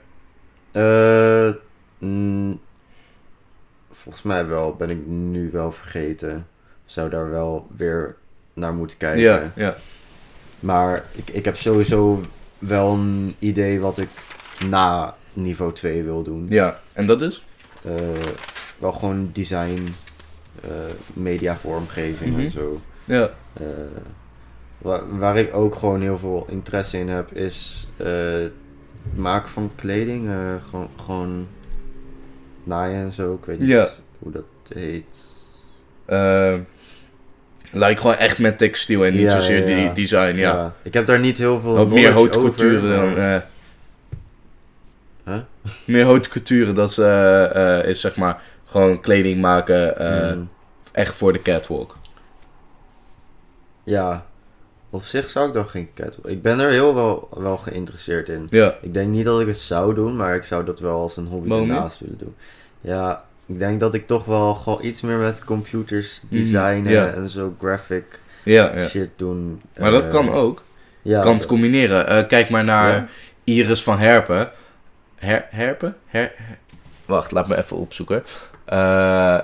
Eh, mm, volgens mij wel, ben ik nu wel vergeten. Zou daar wel weer naar moeten kijken. Ja, ja. Maar ik, ik heb sowieso wel een idee wat ik na niveau 2 wil doen. Ja, en dat is? Eh, wel gewoon design, eh mediavormgeving Mhm. en zo. Ja. Waar, waar ik ook gewoon heel veel interesse in heb, is eh, het maken van kleding. eh, gewoon, gewoon naaien en zo. Ik weet niet Ja. hoe dat heet. Eh lijkt gewoon echt met textiel en niet Ja, zozeer ja, die design, ja. Ik heb daar niet heel veel meer haute couture dan... maar- Huh? Meer haute couture, dat is, is zeg maar gewoon kleding maken, Mm, echt voor de catwalk. ja, op zich zou ik dan geen catwalk... Ik ben er heel wel, wel geïnteresseerd in. Ja, Ik denk niet dat ik het zou doen, maar ik zou dat wel als een hobby ernaast willen doen. Ja, ik denk dat ik toch wel gewoon iets meer met computers Mhm, designen en zo graphic shit doen. Maar dat Eh, kan ook. Ja, kan het combineren. Eh, kijk maar naar. Iris van Herpen. Her, Herpen? Her, her- Wacht, laat me even opzoeken. Eh,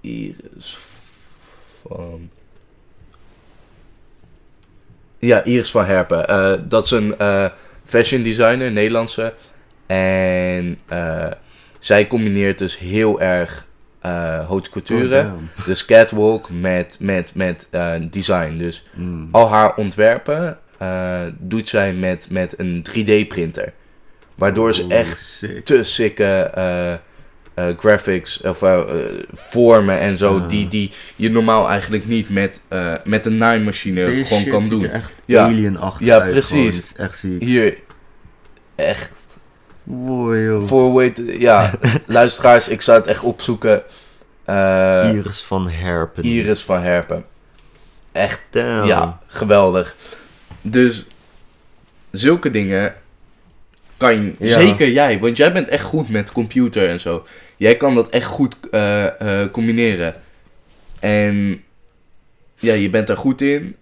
Iris van... Ja, Iris van Herpen. Eh, dat is een eh, fashion designer, Nederlandse. En eh, zij combineert dus heel erg haute couture. Oh. Dus catwalk met, met, met design. Dus Mm. al haar ontwerpen doet zij met, met een 3D-printer. Waardoor ze Oh, echt sick. te sikke eh, graphics of eh, eh, vormen en zo, Ah. die, die je normaal eigenlijk niet met, met een naaimachine Deze gewoon shit kan ziet doen. er echt Ja. alien-achtig Ja, uit. precies. is echt ziek. Hier, echt, Wow, voor ja, [laughs] luisteraars, ik zou het echt opzoeken. Iris van Herpen. Iris van Herpen. Echt Damn. Ja, geweldig. Dus zulke dingen kan Ja. zeker jij, want jij bent echt goed met computer en zo. Jij kan dat echt goed eh, eh, combineren. En ja, je bent er goed in.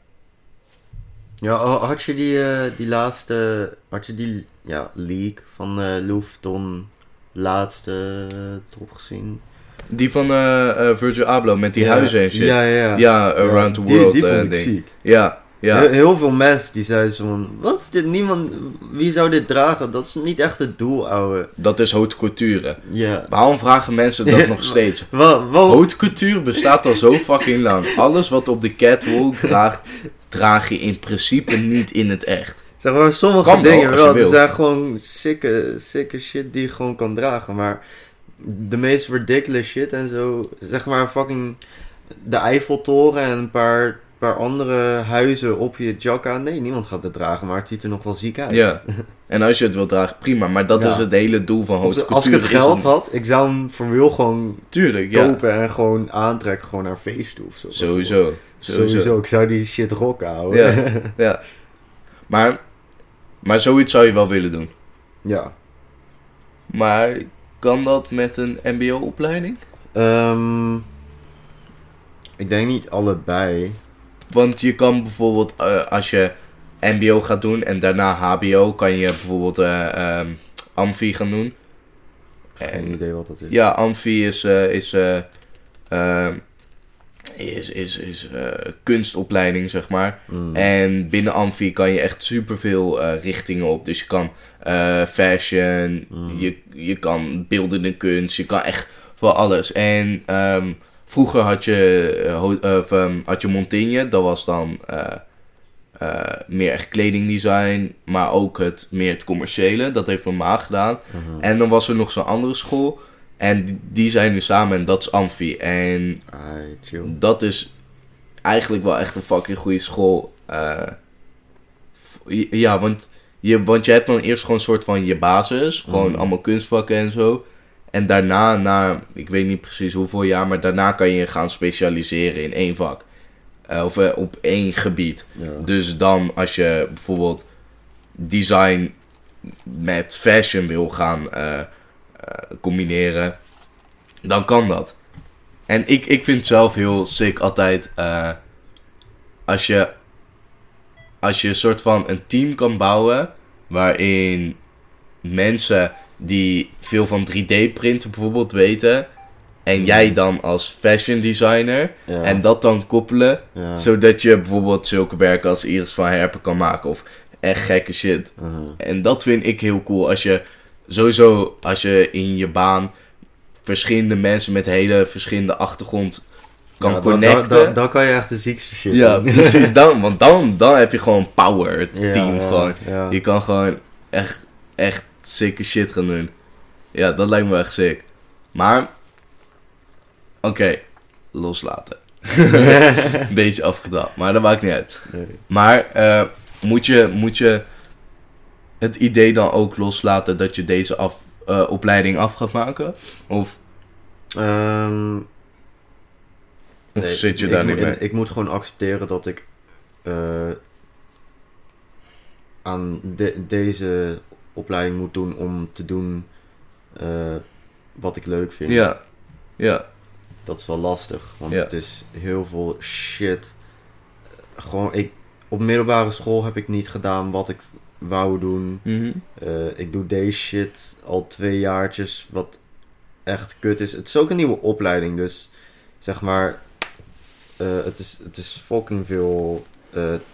Ja, had je die, eh, die laatste, had je die ja, leak van Louis Vuitton laatste drop gezien? Die van Virgil Abloh met die Ja, huizen en shit. Ja, ja, ja. Ja, Around the die, World Die eh, vond ik ziek. Ja, ja. Heel, heel veel mensen die zeiden zo van, wat is dit? Niemand, wie zou dit dragen? Dat is niet echt het doel, ouwe. Dat is haute couture. Ja. Waarom vragen mensen dat [laughs] nog steeds? [laughs] Wat, wat, Haute couture bestaat al zo fucking lang. Alles wat op de catwalk draagt, draag je in principe niet in het echt. Zeg maar, sommige Kan wel, dingen wel. Er wil. zijn gewoon sikke, sikke shit die je gewoon kan dragen. Maar de meest ridiculous shit en zo. Zeg maar fucking de Eiffeltoren en een paar, paar andere huizen op je jacka. Nee, niemand gaat het dragen, maar het ziet er nog wel ziek uit. Ja. [laughs] En als je het wil dragen, prima. Maar dat Ja. is het hele doel van haute Als, couture. als ik het geld had, ik zou hem voor wil gewoon Tuurlijk, ja. kopen en gewoon aantrekken. Gewoon naar feest toe of zo. Sowieso. Sowieso. Sowieso. Ik zou die shit rocken houden. Ja. [laughs] ja. Maar, maar zoiets zou je wel willen doen. ja. Maar kan dat met een mbo-opleiding? Ehm, Ik denk niet allebei. Want je kan bijvoorbeeld, eh, als je MBO gaat doen en daarna HBO, kan je bijvoorbeeld eh ehm, Amfi gaan doen. Geen idee wat dat is. Ja, Amfi is, eh, is, eh, ehm, is, is, is eh, kunstopleiding, zeg maar. Mm. En binnen Amfi kan je echt superveel richtingen op. Dus je kan fashion, Mm. je, je kan beeldende kunst, je kan echt voor alles. En ehm, vroeger had je, eh, of, ehm, had je Montaigne, dat was dan eh, meer echt kledingdesign, maar ook het, meer het commerciële. Dat heeft mijn ma gedaan. Mhm. En dan was er nog zo'n andere school. En die, zijn nu samen en dat is Amfi. En dat is eigenlijk wel echt een fucking goede school. Ja, want je, want je hebt dan eerst gewoon een soort van je basis. Gewoon Mhm. allemaal kunstvakken en zo. En daarna, na, ik weet niet precies hoeveel jaar, maar daarna kan je gaan specialiseren in één vak. Eh, of eh, op één gebied. Ja. Dus dan als je bijvoorbeeld design met fashion wil gaan eh, combineren, dan kan dat. En ik, ik vind zelf heel sick altijd als je als je een soort van een team kan bouwen waarin mensen die veel van 3D printen bijvoorbeeld weten en jij dan als fashion designer Ja. en dat dan koppelen ja. zodat je bijvoorbeeld zulke werken als Iris van Herpen kan maken. Of echt gekke shit. Mhm. En dat vind ik heel cool. Als je sowieso, als je in je baan verschillende mensen met hele verschillende achtergrond kan Ja, connecten. Dan, dan, dan kan je echt de ziekste shit ja, doen. precies. [laughs] Dan, want dan, dan heb je gewoon power, team. gewoon. Je kan gewoon echt, echt sikke shit gaan doen. Ja, dat lijkt me echt sick. Maar, oké, loslaten. [laughs] Een beetje afgedwaald, maar dat maakt niet uit. Nee. Maar eh, moet, je, moet je het idee dan ook loslaten dat je deze af, eh, opleiding af gaat maken? Of, Ehm, of nee, zit je ik daar niet mee? Ik moet gewoon accepteren dat ik eh, aan de- deze opleiding moet doen om te doen eh, wat ik leuk vind. Ja, ja, Dat is wel lastig, want Ja. het is heel veel shit. Gewoon, ik, op middelbare school heb ik niet gedaan wat ik wou doen. Mhm. Eh, ik doe deze shit al twee jaartjes, wat echt kut is. Het is ook een nieuwe opleiding, dus zeg maar, eh, het, is, het is fucking veel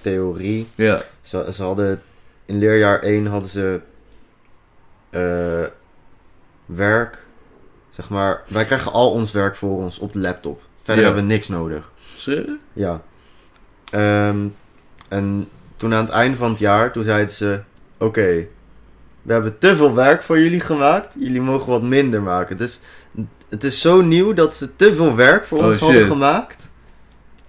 theorie. ja, Ze, ze hadden, in leerjaar 1 hadden ze eh, werk, zeg maar, wij krijgen al ons werk voor ons op de laptop. Verder Ja. hebben we niks nodig. Serieus? Ja. Ehm, en toen aan het einde van het jaar, toen zeiden ze... Oké, we hebben te veel werk voor jullie gemaakt. Jullie mogen wat minder maken. Dus het is zo nieuw dat ze te veel werk voor Oh, ons hadden shit. gemaakt.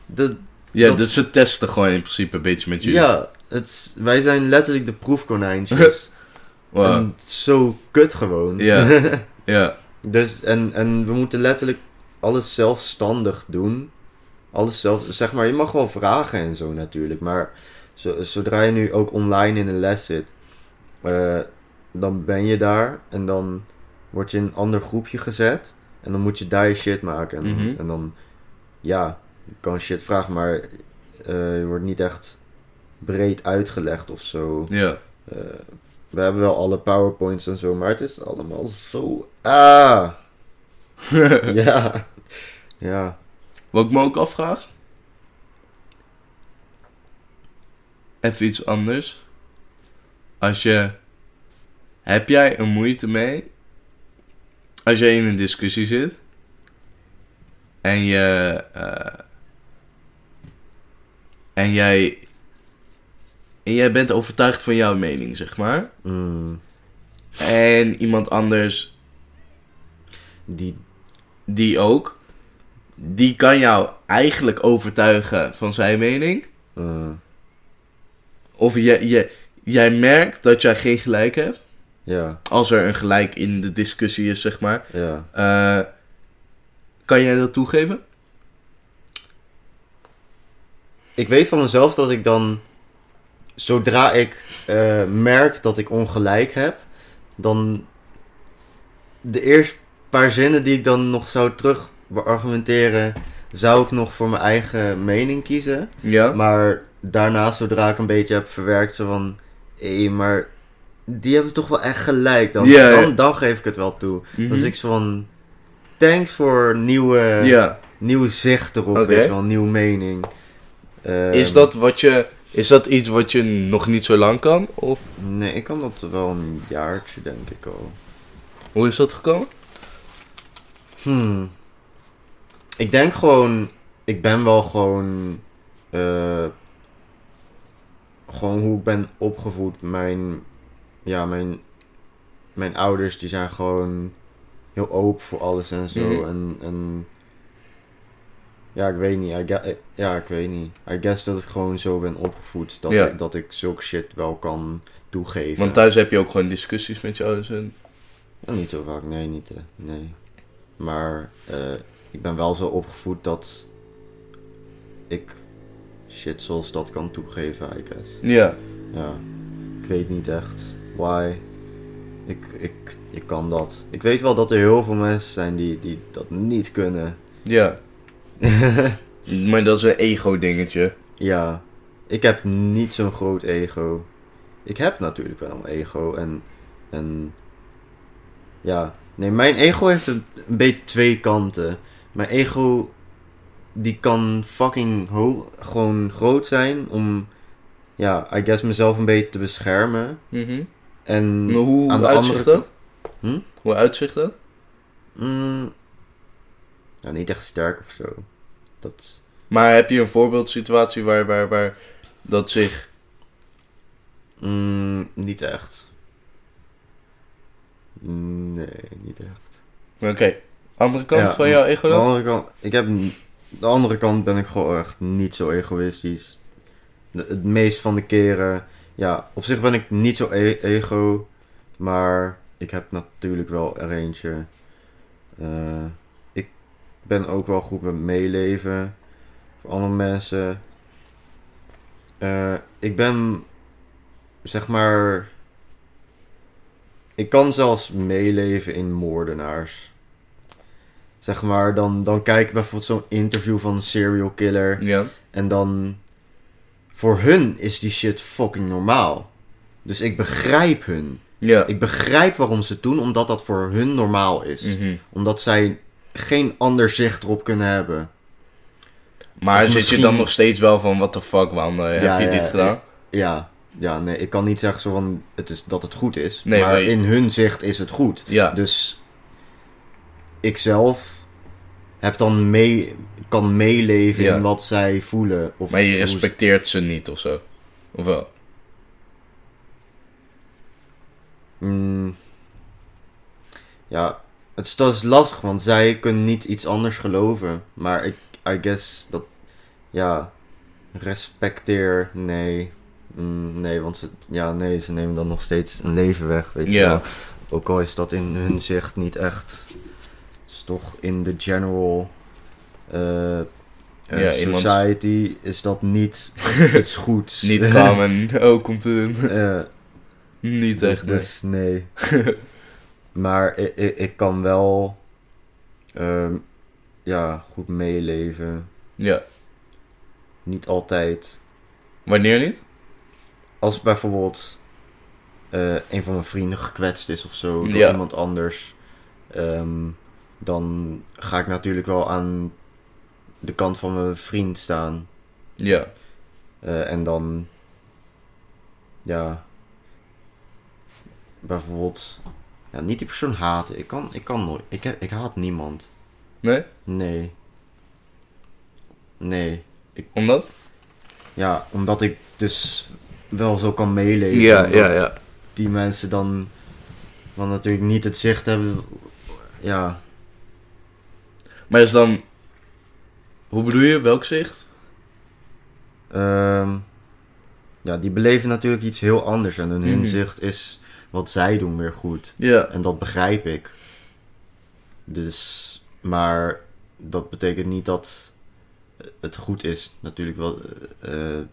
Dat, Ja, Dat- dus ze testen gewoon in principe een beetje met jullie. ja, het wij zijn letterlijk de proefkonijntjes. [laughs] Wow. En zo kut gewoon. Ja. [laughs] Ja, dus, en, en we moeten letterlijk alles zelfstandig doen. Alles zelf, zeg maar, je mag wel vragen en zo natuurlijk. Maar zo, zodra je nu ook online in een les zit, eh, dan ben je daar en dan word je in een ander groepje gezet. En dan moet je daar je shit maken. En, Mhm. en dan, ja, je kan shit vragen, maar eh, je wordt niet echt breed uitgelegd of zo. ja. Eh, we hebben wel alle powerpoints en zo, maar het is allemaal zo... Ah! [laughs] ja. Ja. Wat ik me ook afvraag. Even iets anders. Als je. Heb jij er moeite mee? Als jij in een discussie zit. En je. eh, en jij. En jij bent overtuigd van jouw mening, zeg maar. Mm, En iemand anders die... die ook. Die kan jou eigenlijk overtuigen van zijn mening. eh, Of je, je, jij merkt dat jij geen gelijk hebt. ja, Als er een gelijk in de discussie is, zeg maar. ja. Eh, kan jij dat toegeven? Ik weet van mezelf dat ik dan... Zodra ik eh, merk dat ik ongelijk heb, dan... De eerste paar zinnen die ik dan nog zou terug beargumenteren, zou ik nog voor mijn eigen mening kiezen. Ja? Maar daarna, zodra ik een beetje heb verwerkt, zo van... Hé, maar die hebben toch wel echt gelijk. Dan, Ja, ja. dan, geef ik het wel toe. Mhm. Dus ik zo van... Thanks voor nieuwe, Ja. nieuw zicht erop, weet je wel, nieuwe mening. Is dat wat je... Is dat iets wat je nog niet zo lang kan? Of Nee, ik kan dat wel een jaartje, denk ik al. hoe is dat gekomen? Hmm. Ik denk gewoon... Ik ben wel gewoon... eh, gewoon hoe ik ben opgevoed. Mijn... Ja, mijn... Mijn ouders, die zijn gewoon... Heel open voor alles en zo. Mhm. En... en ja, ik weet niet. I gue- ja, ik weet niet. I guess dat ik gewoon zo ben opgevoed. Dat, Ja. ik, dat ik zulke shit wel kan toegeven. Want thuis heb je ook gewoon discussies met je ouders en... Ja, niet zo vaak, nee, niet. eh, nee. Maar eh, ik ben wel zo opgevoed dat ik shit zoals dat kan toegeven, I guess. Ja. Ja, ik weet niet echt why. Ik, ik, ik kan dat. Ik weet wel dat er heel veel mensen zijn die, die dat niet kunnen. Ja. [laughs] Maar dat is een ego-dingetje. ja, ik heb niet zo'n groot ego. Ik heb natuurlijk wel een ego en, en ja, nee, mijn ego heeft een, een beetje twee kanten. Mijn ego, die kan fucking gewoon groot zijn om, ja, I guess mezelf een beetje te beschermen. Mhm. En Maar hoe aan de uitzicht andere dat? Hm? Hoe uitzicht dat? Mm, ja, niet echt sterk of zo. Dat, Maar heb je een voorbeeldsituatie waar, waar, waar dat zich... mm, niet echt. Nee, niet echt. Oké. Andere kant Ja, van jouw ego Aan de dan? andere kant, ik heb, de andere kant ben ik gewoon echt niet zo egoïstisch. De- het meest van de keren, ja, op zich ben ik niet zo e- ego, maar ik heb natuurlijk wel er eentje. Eh, ben ook wel goed met meeleven voor andere mensen. Eh, ik ben, zeg maar, ik kan zelfs meeleven in moordenaars. Zeg maar, dan, dan kijk ik bijvoorbeeld zo'n interview van een serial killer. Ja. En dan. Voor hun is die shit fucking normaal. Dus ik begrijp hun. Ja. Ik begrijp waarom ze het doen, omdat dat voor hun normaal is. Mhm. Omdat zij geen ander zicht erop kunnen hebben. Maar Of zit je dan nog steeds wel van, what the fuck, waarom eh, Ja, heb je ja, dit gedaan? Ja, ja, nee, ik kan niet zeggen zo van het is, dat het goed is. Nee, maar in hun zicht is het goed. Ja. Dus ik zelf heb dan mee, kan meeleven Ja. in wat zij voelen. Of maar je ze- respecteert ze niet of zo. Of wel? Mm. ja, het is, dat is lastig, want zij kunnen niet iets anders geloven. Maar ik, I guess dat, ja, respecteer, nee. Mm, nee, want ze, ja, nee, ze nemen dan nog steeds een leven weg, weet je wel. Ook al is dat in hun zicht niet echt, het is toch in de general Ja, iemands- society is dat niet [laughs] iets goeds. Niet [laughs] kalm en oh, komt het Eh, Niet dus, echt, nee. dus nee. [laughs] maar ik, ik, ik kan wel ehm, ja, goed meeleven. Ja. Niet altijd. Wanneer niet? Als bijvoorbeeld eh, een van mijn vrienden gekwetst is of zo door Ja. iemand anders, ehm, dan ga ik natuurlijk wel aan de kant van mijn vriend staan. Ja. Eh, en dan, ja, bijvoorbeeld, ja, niet die persoon haten. Ik kan, ik kan nooit, ik, ik haat niemand. Nee? Nee. Nee. Omdat? Ja, omdat ik dus wel zo kan meeleven. Ja, ja, ja. Die mensen dan, dan natuurlijk niet het zicht hebben. Ja, Maar is dan... Hoe bedoel je? Welk zicht? ehm, ja, die beleven natuurlijk iets heel anders. En hun Mhm. inzicht is wat zij doen weer goed. Ja. En dat begrijp ik. Dus, maar dat betekent niet dat het goed is. Natuurlijk wel. eh, eh,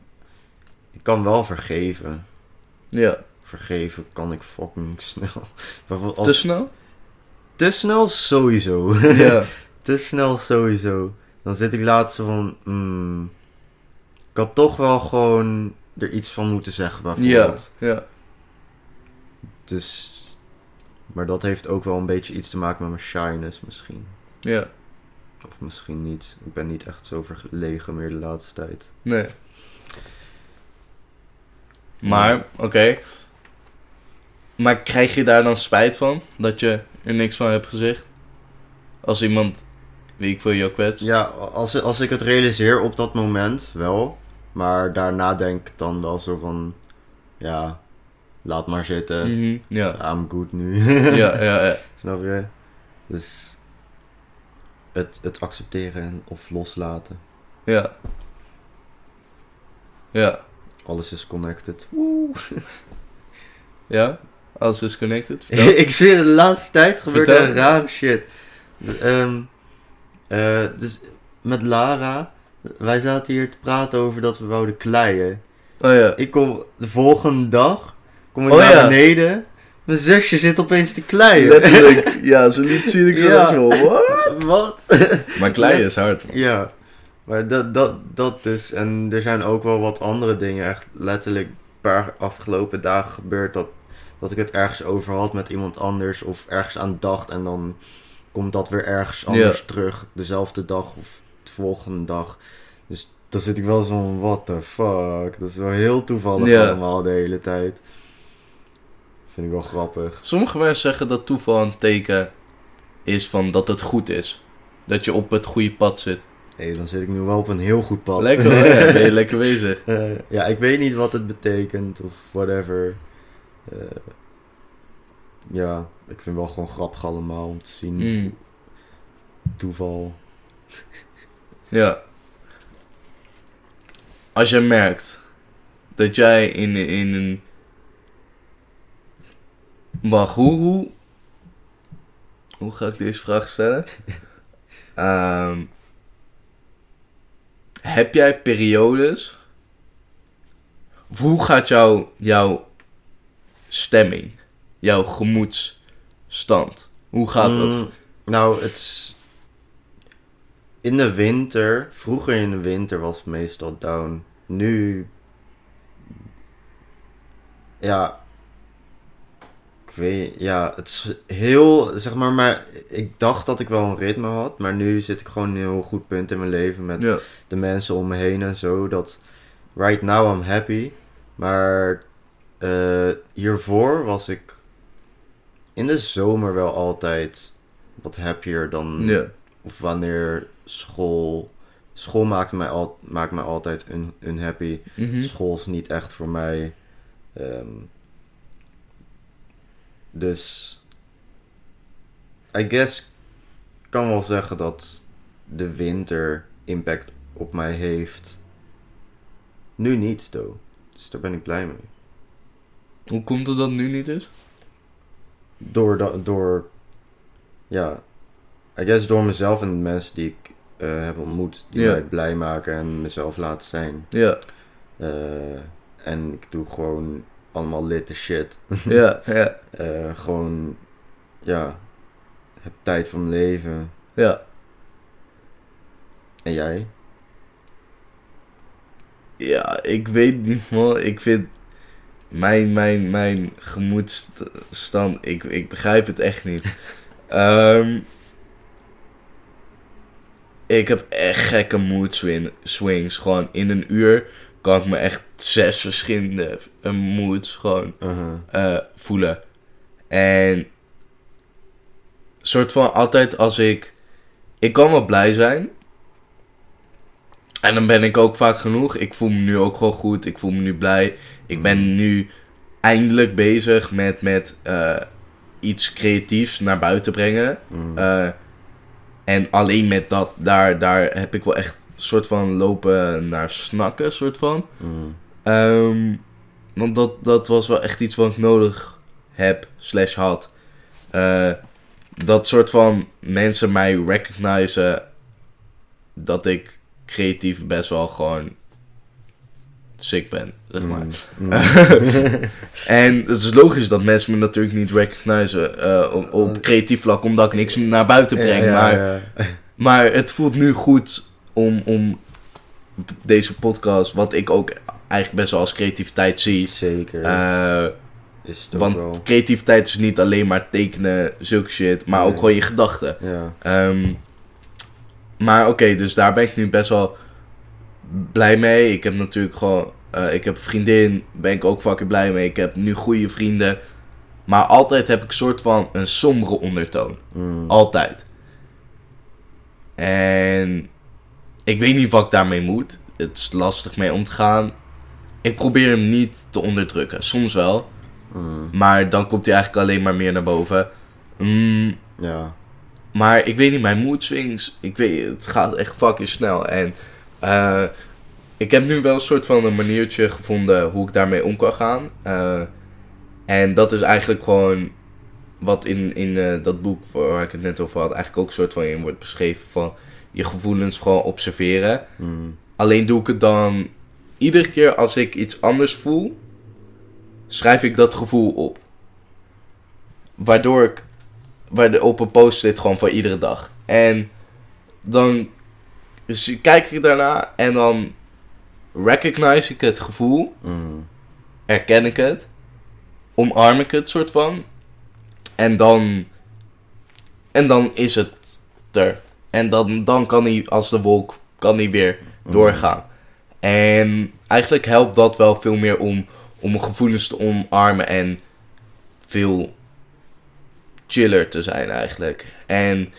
ik kan wel vergeven. Ja. Vergeven kan ik fucking [laughs] snel. Als, Te snel? te snel sowieso. Ja. [laughs] te snel sowieso. dan zit ik laatst van, hmm, ik had toch wel gewoon er iets van moeten zeggen Ja, bijvoorbeeld. ja. Dus, maar dat heeft ook wel een beetje iets te maken met mijn shyness misschien. Ja, Of misschien niet. Ik ben niet echt zo verlegen meer de laatste tijd. nee. Maar, oké. Maar krijg je daar dan spijt van? Dat je er niks van hebt gezegd? Als iemand, wie ik voor jou kwets? Ja, als, als ik het realiseer op dat moment wel. Maar daarna denk ik dan wel zo van, ja, laat maar zitten. Mhm. I'm good nu. [laughs] ja, ja, ja. [laughs] Snap je? Dus het, het accepteren en of loslaten. Ja. Ja. Alles is connected. [laughs] Ja? Alles is connected? Ik zweer, de laatste tijd gebeurt er rare shit. De- ehm, eh, dus met Lara, wij zaten hier te praten over dat we wouden kleien. Oh ja. Ik kom de volgende dag, kom ik Oh naar ja. beneden. Mijn zusje zit opeens te kleien. Letterlijk. [laughs] Ja, ze liet zien ik zo Ja. dat zo. What? Wat? Maar kleien is hard. Ja, maar dat, dat, dat dus. En er zijn ook wel wat andere dingen. Echt letterlijk een paar afgelopen dagen gebeurd dat, dat ik het ergens over had met iemand anders. Of ergens aan dacht. En dan komt dat weer ergens anders terug. Dezelfde dag of de volgende dag. Dus dan zit ik wel zo van, what the fuck. Dat is wel heel toevallig Ja. allemaal de hele tijd. Vind ik wel grappig. Sommige mensen zeggen dat toeval een teken is van dat het goed is. Dat je op het goede pad zit. Hé, dan zit ik nu wel op een heel goed pad. Lekker ben je [laughs] lekker bezig. Eh, ja, ik weet niet wat het betekent of whatever. Eh, ja, ik vind wel gewoon grappig allemaal om te zien. Mm, Toeval. [laughs] ja. Als je merkt dat jij in, in een... Wacht, hoe, hoe... Hoe ga ik deze vraag stellen? [laughs] Ehm, heb jij periodes... Of hoe gaat jouw, jouw stemming, jouw gemoedsstand, hoe gaat dat? Mm, nou, het is... In de winter, vroeger in de winter was het meestal down. Nu... Ja... Ik weet... Ja, het is heel... Zeg maar, maar ik dacht dat ik wel een ritme had. Maar nu zit ik gewoon in een heel goed punt in mijn leven met Ja. de mensen om me heen en zo. Dat right now I'm happy. Maar eh, hiervoor was ik in de zomer wel altijd wat happier dan. Ja. Of wanneer school. School maakt mij, al, maakt mij altijd un, unhappy. Mhm. School is niet echt voor mij. Ehm, dus. I guess. Ik kan wel zeggen dat de winter impact op mij heeft. Nu niet, though. Dus daar ben ik blij mee. Hoe komt het dat nu niet is? Door, door ja, I guess door mezelf en de mensen die ik eh, heb ontmoet, die mij blij maken en mezelf laten zijn. Ja, Eh, en ik doe gewoon allemaal litte shit. [laughs] ja, [laughs] ja, Eh, gewoon, ja, heb tijd van mijn leven. ja. En jij? Ja, ik weet niet man. Ik vind mijn, mijn, mijn gemoedsstand, ik, ik begrijp het echt niet. [laughs] Ehm, ik heb echt gekke mood swing, swings. Gewoon in een uur kan ik me echt zes verschillende moods gewoon Uh-huh. eh, voelen. En soort van altijd als ik. Ik kan wel blij zijn. En dan ben ik ook vaak genoeg. Ik voel me nu ook gewoon goed. Ik voel me nu blij. Ik ben nu eindelijk bezig met, met eh, iets creatiefs naar buiten brengen. Mm. Eh, en alleen met dat, daar, daar heb ik wel echt soort van lopen naar snakken, soort van. Mm. Ehm, want dat, dat was wel echt iets wat ik nodig heb, slash had. Eh, dat soort van mensen mij recognizen dat ik creatief best wel gewoon sick ben, zeg maar. Mm. [laughs] Mm. [laughs] En het is logisch dat mensen me natuurlijk niet recognizen eh, op, op creatief vlak, omdat ik niks naar buiten breng. Ja, ja, maar, maar het voelt nu goed om, om deze podcast, wat ik ook eigenlijk best wel als creativiteit zie. Zeker. eh, is het want wel. creativiteit is niet alleen maar tekenen, zulke shit, maar ook gewoon je gedachten. Ja. Ehm, maar oké, dus daar ben ik nu best wel blij mee. Ik heb natuurlijk gewoon, eh, ik heb een vriendin, ben ik ook fucking blij mee. Ik heb nu goede vrienden. Maar altijd heb ik soort van een sombere ondertoon. Mm. Altijd. En ik weet niet wat ik daarmee moet. Het is lastig mee om te gaan. Ik probeer hem niet te onderdrukken. Soms wel. Mm. Maar dan komt hij eigenlijk alleen maar meer naar boven. Mm, Ja. maar ik weet niet, mijn mood swings, ik weet, het gaat echt fucking snel. En eh, ik heb nu wel een soort van een maniertje gevonden hoe ik daarmee om kan gaan. Eh, en dat is eigenlijk gewoon wat in, in eh, dat boek waar ik het net over had, eigenlijk ook een soort van in wordt beschreven van je gevoelens gewoon observeren. Mm. Alleen doe ik het dan iedere keer als ik iets anders voel, schrijf ik dat gevoel op. Waardoor ik waarde- op een post-it gewoon voor iedere dag. En dan kijk ik daarna en dan recognize ik het gevoel, Mm. herken ik het, omarm ik het soort van. En dan, en dan is het er. En dan, dan kan hij als de wolk kan hij weer doorgaan. En eigenlijk helpt dat wel veel meer om, om gevoelens te omarmen en veel chiller te zijn eigenlijk. En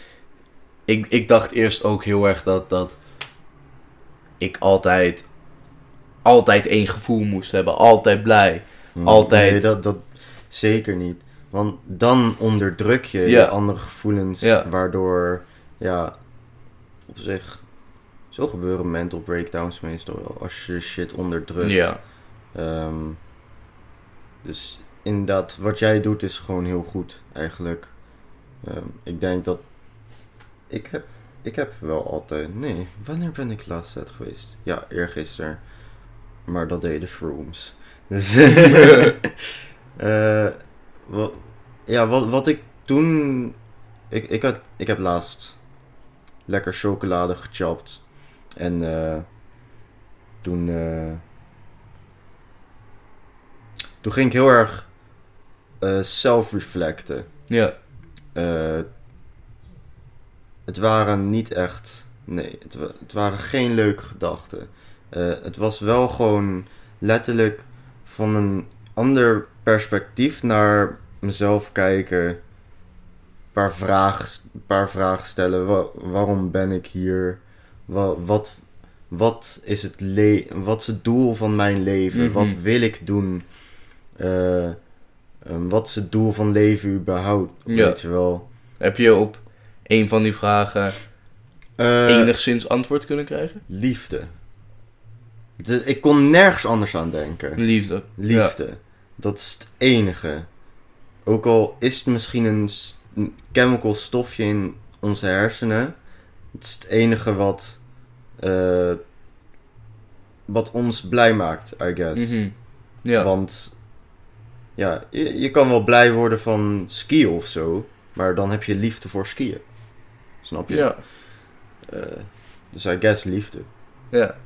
ik, ik dacht eerst ook heel erg dat, dat ik altijd, altijd één gevoel moest hebben. Altijd blij. Mm. Altijd. Nee, dat, dat zeker niet. Want dan onderdruk je Ja. je andere gevoelens, Ja. waardoor, ja, zich, zo gebeuren mental breakdowns meestal wel, als je shit onderdrukt. Ja. Ehm, dus inderdaad, wat jij doet is gewoon heel goed, eigenlijk. Ehm, ik denk dat, ik heb, ik heb wel altijd, nee, wanneer ben ik laatst uit geweest? Ja, eergisteren. Maar dat deden shrooms. Dus, [laughs] eh, wat, ja, wat, wat ik toen, ik, ik, had, ik heb laatst lekker chocolade gechopt. En eh, toen, eh, toen ging ik heel erg eh self-reflecten. Ja. Eh, het waren niet echt. Nee, het, het waren geen leuke gedachten. Eh, het was wel gewoon letterlijk van een ander perspectief naar mezelf kijken. Paar vragen, paar vragen stellen. Wa- waarom ben ik hier? Wa- wat, wat, is het le wat is het doel van mijn leven? Mhm. Wat wil ik doen? Eh, ehm, wat is het doel van leven überhaupt? Ja. Weet je wel. Heb je op een van die vragen Eh, enigszins antwoord kunnen krijgen? Liefde. De- ik kon nergens anders aan denken. Liefde. Liefde. Dat is het enige. Ook al is het misschien een chemical stofje in onze hersenen. Het is het enige wat, eh, wat ons blij maakt, I guess. Mhm. Ja. Want ja, je, je kan wel blij worden van skiën of zo. Maar dan heb je liefde voor skiën. Snap je? Ja. Eh, dus I guess liefde. Ja.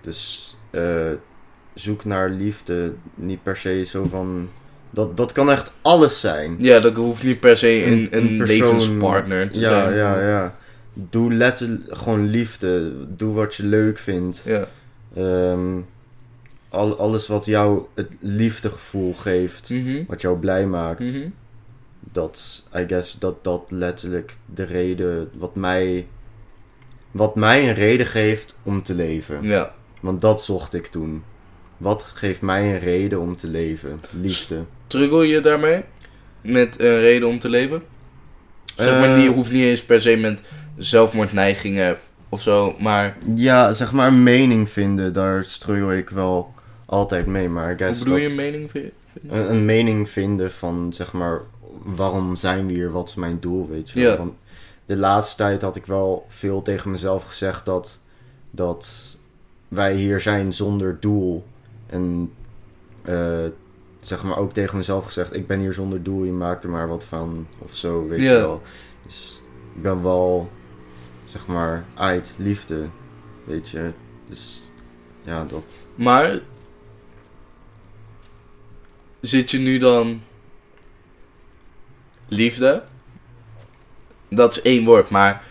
Dus eh, zoek naar liefde. Niet per se zo van. Dat, dat kan echt alles zijn. Ja, dat hoeft niet per se een, Een- een, een persoon- levenspartner te Ja, zijn. ja, ja. Doe letterlijk gewoon liefde. Doe wat je leuk vindt. Ja. Ehm, al, alles wat jou het liefdegevoel geeft. Mhm. Wat jou blij maakt. Mhm. Dat, I guess, dat dat letterlijk de reden. Wat mij. Wat mij een reden geeft om te leven. Ja. Want dat zocht ik toen. Wat geeft mij een reden om te leven? Liefde. Struggle je daarmee? Met een reden om te leven? Zeg maar, Eh. niet, hoeft niet eens per se met zelfmoordneigingen of zo, maar Ja, zeg maar een mening vinden, daar struggle ik wel altijd mee. Maar hoe bedoel dat- je een mening? vind je? Een, een mening vinden van, zeg maar, waarom zijn we hier? Wat is mijn doel, weet je? Ja. Want de laatste tijd had ik wel veel tegen mezelf gezegd dat, dat wij hier zijn zonder doel. En eh, zeg maar ook tegen mezelf gezegd, ik ben hier zonder doel, je maakt er maar wat van. Of zo, weet je wel. Dus ik ben wel, zeg maar, uit liefde. weet je. Dus ja, dat. Maar zit je nu dan liefde? Dat is één woord, maar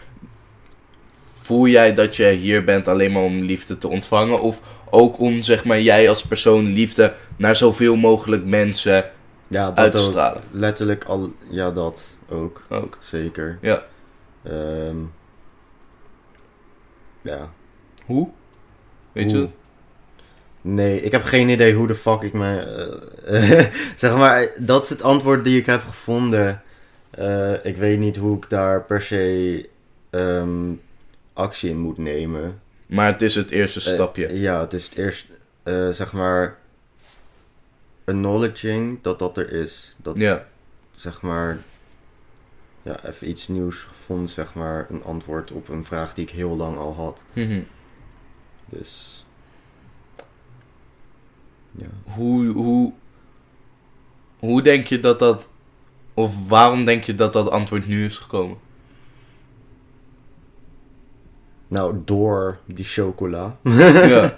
voel jij dat je hier bent alleen maar om liefde te ontvangen of ook om zeg maar jij als persoon liefde naar zoveel mogelijk mensen Ja, dat uit te stralen? Letterlijk al, ja, dat ook. Ook. Zeker. Ja. Ehm, ja. Hoe? Weet je? Nee, ik heb geen idee hoe de fuck ik me. eh, [laughs] zeg maar, dat is het antwoord die ik heb gevonden. Eh, ik weet niet hoe ik daar per se ehm, actie in moet nemen. Maar het is het eerste Eh, stapje. ja, het is het eerst, eh, zeg maar, acknowledging dat dat er is. Dat, Ja. zeg maar, ja, even iets nieuws gevonden, zeg maar, een antwoord op een vraag die ik heel lang al had. Mhm. Dus, ja. Hoe, hoe, hoe denk je dat dat, of waarom denk je dat dat antwoord nu is gekomen? Nou, door die chocola. [laughs] ja. [laughs]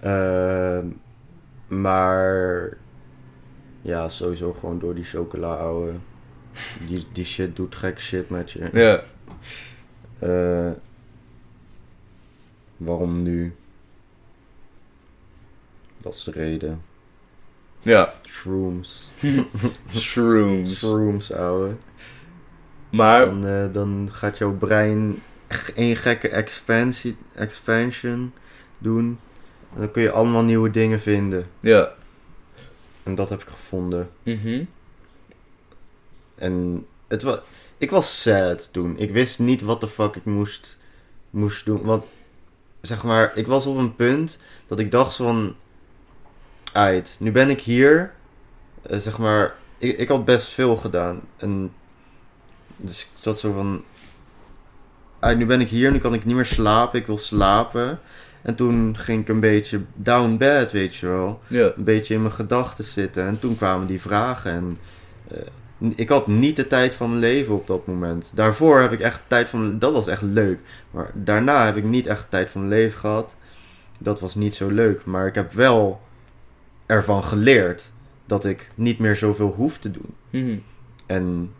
Ehm, maar ja, sowieso gewoon door die chocola, ouwe. Die, die shit doet gek shit met je. Ja. Eh, waarom nu? Dat is de reden. Ja. Shrooms. [laughs] Shrooms. Shrooms, ouwe. Maar, Dan, eh, dan gaat jouw brein één gekke expansie, expansion doen. En dan kun je allemaal nieuwe dingen vinden. ja. En dat heb ik gevonden. Mhm. En het was, ik was sad toen. Ik wist niet wat de fuck ik moest, moest doen. Want, zeg maar, ik was op een punt dat ik dacht van... Uit, nu ben ik hier. Eh, zeg maar, ik, ik had best veel gedaan. En, dus ik zat zo van... Uit, nu ben ik hier, nu kan ik niet meer slapen. Ik wil slapen. En toen ging ik een beetje down bad, weet je wel Ja. een beetje in mijn gedachten zitten. En toen kwamen die vragen. En eh, ik had niet de tijd van mijn leven op dat moment. Daarvoor heb ik echt tijd van. Dat was echt leuk. Maar daarna heb ik niet echt tijd van mijn leven gehad. Dat was niet zo leuk. Maar ik heb wel ervan geleerd dat ik niet meer zoveel hoef te doen. Mhm. En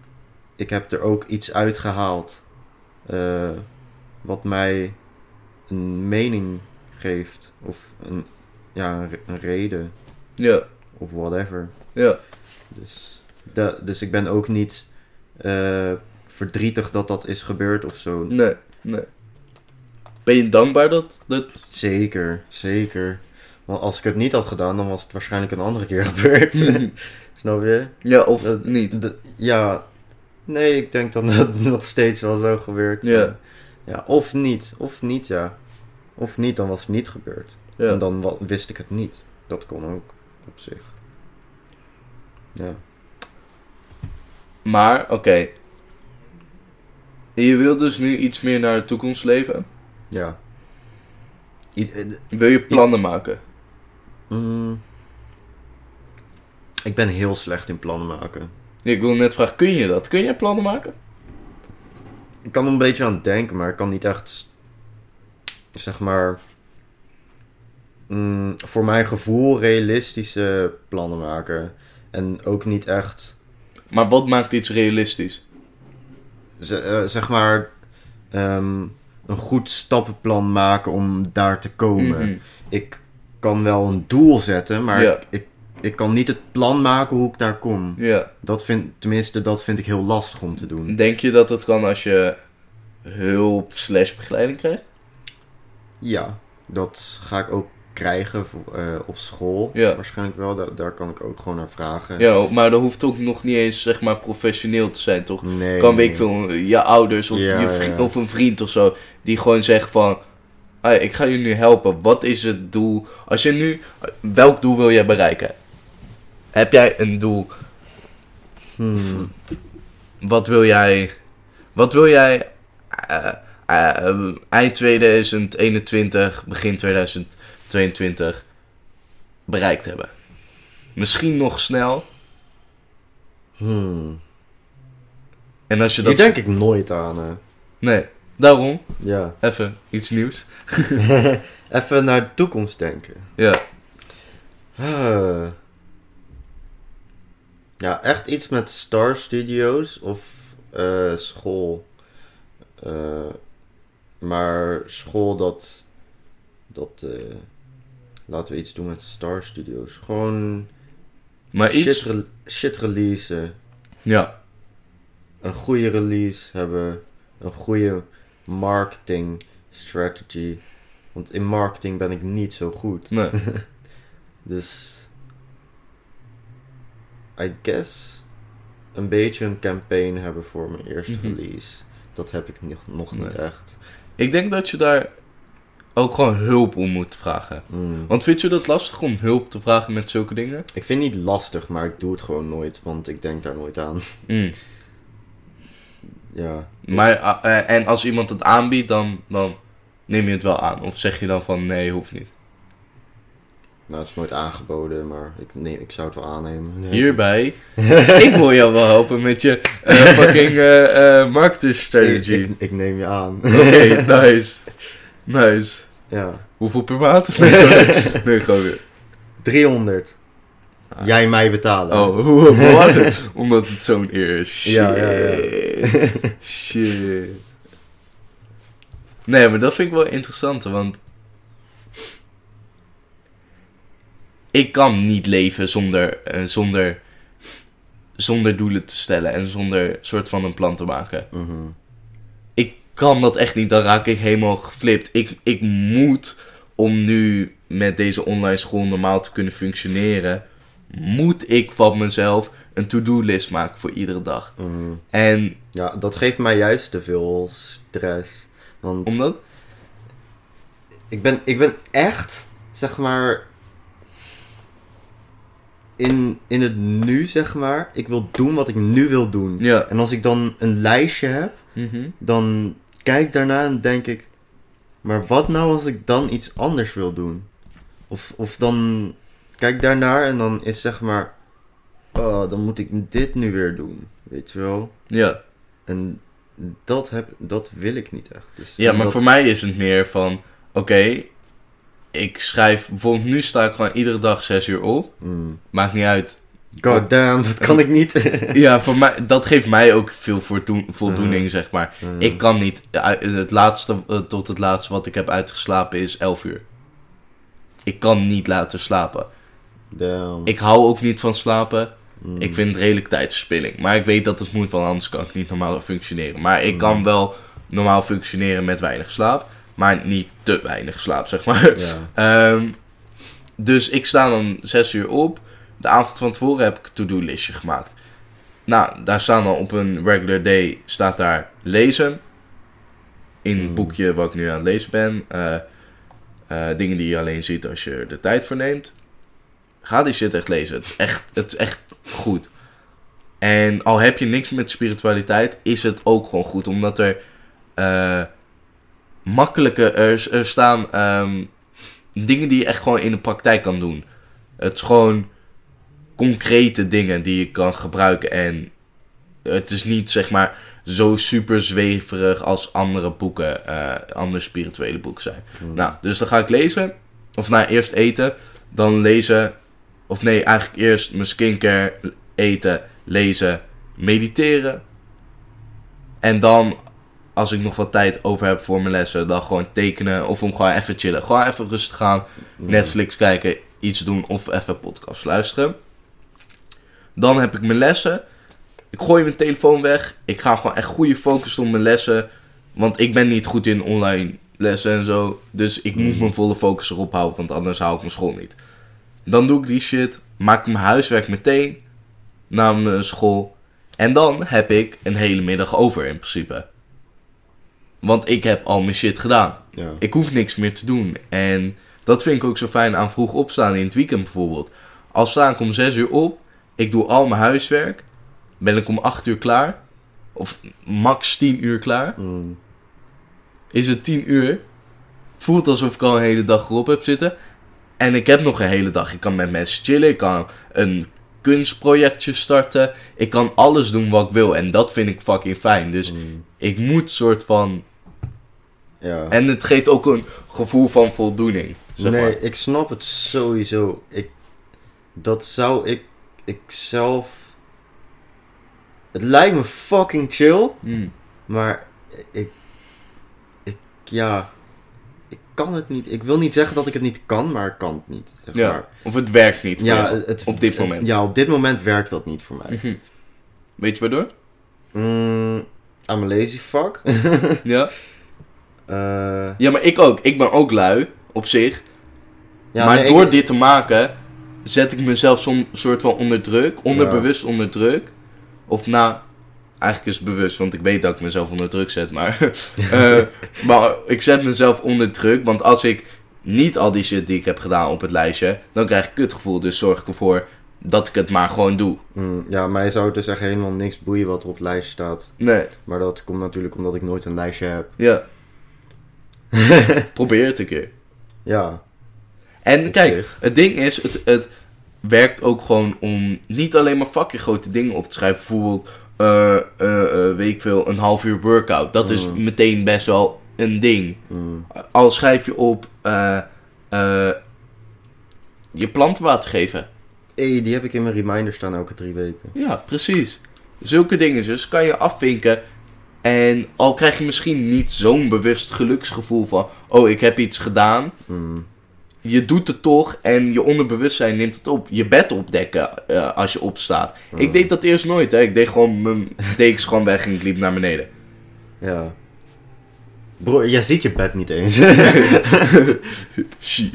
ik heb er ook iets uitgehaald. Eh, wat mij een mening geeft. Of een, ja, een, re- een reden. Ja. Of whatever. Ja. Dus, dus ik ben ook niet eh, verdrietig dat dat is gebeurd of zo. Nee. Nee. Ben je dankbaar dat, dat... Zeker, zeker. Want als ik het niet had gedaan, dan was het waarschijnlijk een andere keer [laughs] gebeurd. Snap je? ja, of Dat- niet? Ja, nee, ik denk [laughs] dat dat nog steeds wel zo gebeurt. Ja. ja. Of niet, of niet, ja. Of niet, dan was het niet gebeurd. Ja. En dan wist ik het niet. Dat kon ook, op zich. Ja. Maar, oké. Je wil dus nu iets meer naar de toekomst leven. Ja. I- Wil je plannen maken? Mm. Ik ben heel slecht in plannen maken. Ik wil net vragen, kun je dat? Kun jij plannen maken? Ik kan er een beetje aan denken, maar ik kan niet echt, zeg maar, mm, voor mijn gevoel realistische plannen maken. En ook niet echt, Maar wat maakt iets realistisch? eh, zeg maar, ehm, een goed stappenplan maken om daar te komen. Mhm. Ik kan wel een doel zetten, maar Ja. ik, ik, kan niet het plan maken hoe ik daar kom. Ja. Dat vind, tenminste, dat vind ik heel lastig om te doen. Denk je dat het kan als je hulp slash begeleiding krijgt? Ja, dat ga ik ook krijgen eh, op school. Ja. Waarschijnlijk wel, daar, daar kan ik ook gewoon naar vragen. Ja, maar dat hoeft ook nog niet eens zeg maar professioneel te zijn, toch? Nee. Kan weet ik veel, je ouders of, Ja, je vriend, ja. of een vriend of zo, die gewoon zegt van, "Hey, ik ga je nu helpen. Wat is het doel? Als je nu, welk doel wil jij bereiken? Heb jij een doel? Hmm. Wat wil jij, wat wil jij eh, eh, eind 2021, begin 2022 bereikt hebben? Misschien nog snel. Hmm. En als je Hier dat... denk ik nooit aan. hè. Nee, Daarom, Ja. even iets nieuws. [laughs] Even naar de toekomst denken. Ja. Ah. Ja, echt iets met Star Studios of eh, school. Eh, maar school dat. dat eh, laten we iets doen met Star Studios. Gewoon Maar shit, iets... re- shit releasen. Ja. Een goede release hebben. Een goede marketing strategy. Want in marketing ben ik niet zo goed. Nee. [laughs] Dus. I guess. Een beetje een campaign hebben voor mijn eerste Mhm. release. Dat heb ik nog, nog niet echt. Ik denk dat je daar ook gewoon hulp om moet vragen. Mm. Want vind je dat lastig om hulp te vragen met zulke dingen? Ik vind het niet lastig, maar ik doe het gewoon nooit. Want ik denk daar nooit aan. [laughs] Mm. Ja. Maar, ah, eh, en als iemand het aanbiedt, dan, dan neem je het wel aan. Of zeg je dan van nee, hoeft niet. Nou, het is nooit aangeboden, maar ik, nee, ik zou het wel aannemen. Nee. Hierbij, [laughs] ik wil jou wel helpen met je eh, [laughs] fucking eh eh marketing ik, strategy. ik, ik neem je aan. Oké, [laughs] nice. Nice. ja. Hoeveel per maand? Nee, gewoon- nee, gewoon weer. 300. Ah. Jij mij betalen. Oh, hoe het? Omdat het zo'n eer is. Shit. Ja, ja, ja. Shit. Nee, maar dat vind ik wel interessant, want... Ik kan niet leven zonder, eh, zonder, zonder doelen te stellen en zonder soort van een plan te maken. Mhm. Ik kan dat echt niet, dan raak ik helemaal geflipt. Ik, ik moet, om nu met deze online school normaal te kunnen functioneren, moet ik van mezelf een to-do-list maken voor iedere dag. Mhm. En Ja, dat geeft mij juist te veel stress. Want omdat... ik, ben, ik ben echt, zeg maar, in, in het nu, zeg maar. Ik wil doen wat ik nu wil doen. Ja. En als ik dan een lijstje heb, Mhm. dan kijk ik daarna en denk ik... Maar wat nou als ik dan iets anders wil doen? Of, of dan kijk daarnaar en dan is zeg maar... Oh, dan moet ik dit nu weer doen. Weet je wel? Ja. En dat, heb, dat wil ik niet echt. Dus ja, maar dat- voor mij is het meer van... Oké, ik schrijf... Bijvoorbeeld nu sta ik gewoon iedere dag 6 uur op. Mm. Maakt niet uit. God damn, dat kan ik niet. [laughs] Ja, voor mij, dat geeft mij ook veel voldoen- voldoening, Mhm. zeg maar. Mm. Ik kan niet... eh, Het laatste, eh, tot het laatste wat ik heb uitgeslapen is 11 uur. Ik kan niet laten slapen. Damn. Ik hou ook niet van slapen. Ik vind het redelijk tijdverspilling. Maar ik weet dat het moet, want anders kan ik niet normaal functioneren. Maar ik kan wel normaal functioneren met weinig slaap. Maar niet te weinig slaap, zeg maar. Ja. [laughs] Ehm, dus ik sta dan 6 uur op. De avond van tevoren heb ik een to-do-listje gemaakt. Nou, daar staan dan op een regular day staat daar lezen. In het Mm. boekje wat ik nu aan het lezen ben. Eh, eh, dingen die je alleen ziet als je er de tijd voor neemt. Ga die shit echt lezen. Het is echt, het is echt goed. En al heb je niks met spiritualiteit, is het ook gewoon goed. Omdat er eh, makkelijke, er, staan ehm, dingen die je echt gewoon in de praktijk kan doen. Het is gewoon concrete dingen die je kan gebruiken. En het is niet zeg maar zo super zweverig als andere boeken, eh, andere spirituele boeken zijn. Mm. Nou, dus dan ga ik lezen. Of nou, eerst eten, dan lezen. Of nee, eigenlijk eerst mijn skincare, eten, lezen, mediteren. En dan, als ik nog wat tijd over heb voor mijn lessen, dan gewoon tekenen. Of om gewoon even chillen. Gewoon even rustig gaan. Mm. Netflix kijken, iets doen of even podcast luisteren. Dan heb ik mijn lessen. Ik gooi mijn telefoon weg. Ik ga gewoon echt goede focus op mijn lessen. Want ik ben niet goed in online lessen en zo. Dus ik moet Mhm. mijn volle focus erop houden, want anders hou ik mijn school niet. Dan doe ik die shit. Maak mijn huiswerk meteen na mijn school. En dan heb ik een hele middag over in principe. Want ik heb al mijn shit gedaan. Ja. Ik hoef niks meer te doen. En dat vind ik ook zo fijn aan vroeg opstaan in het weekend bijvoorbeeld. Al sta ik om 6 uur op, ik doe al mijn huiswerk, ben ik om 8 uur klaar. Of max 10 uur klaar. Mm. Is het 10 uur. Het voelt alsof ik al een hele dag erop heb zitten. En ik heb nog een hele dag. Ik kan met mensen chillen. Ik kan een kunstprojectje starten. Ik kan alles doen wat ik wil. En dat vind ik fucking fijn. Dus Mm. ik moet soort van Ja. En het geeft ook een gevoel van voldoening. Zeg nee, maar. ik snap het sowieso. Ik, dat zou ik, ik zelf... Het lijkt me fucking chill, Hmm. maar ik, ik, ja, ik kan het niet. Ik wil niet zeggen dat ik het niet kan, maar ik kan het niet. Zeg Ja. maar. Of het werkt niet Ja, het, het- op dit het- moment. ja, op dit moment werkt dat niet voor mij. Mhm. Weet je waardoor? Mm, I'm a lazy fuck. [laughs] Ja. Eh, ja, maar ik ook. Ik ben ook lui, op zich. ja, maar nee, door ik- dit te maken, zet ik mezelf zo'n soort van onder druk. Onderbewust onder druk. Of nou, eigenlijk is het bewust, want ik weet dat ik mezelf onder druk zet. Maar, [laughs] eh, [laughs] maar ik zet mezelf onder druk. Want als ik niet al die shit die ik heb gedaan op het lijstje, dan krijg ik kutgevoel. Dus zorg ik ervoor dat ik het maar gewoon doe. Mm, ja, mij zou het dus echt helemaal niks boeien wat er op het lijstje staat. Nee. Maar dat komt natuurlijk omdat ik nooit een lijstje heb. Ja. [laughs] Probeer het een keer. Ja, En kijk, het ding is, het, het werkt ook gewoon om niet alleen maar fucking grote dingen op te schrijven. Bijvoorbeeld, eh, eh, eh, weet ik veel, een half uur workout. Dat is Mm. meteen best wel een ding. mm, Al schrijf je op je planten water geven. hey, die heb ik in mijn reminder staan elke drie weken. Ja, precies. Zulke dingen dus kan je afvinken. En al krijg je misschien niet zo'n bewust geluksgevoel van... Oh, ik heb iets gedaan. Mm, je doet het toch en je onderbewustzijn neemt het op. Je bed opdekken eh, als je opstaat. Ik Mm. deed dat eerst nooit, hè. Ik deed gewoon mijn [laughs] dekens gewoon weg en ik liep naar beneden. ja. Bro, jij ziet je bed niet eens. [laughs] Shit.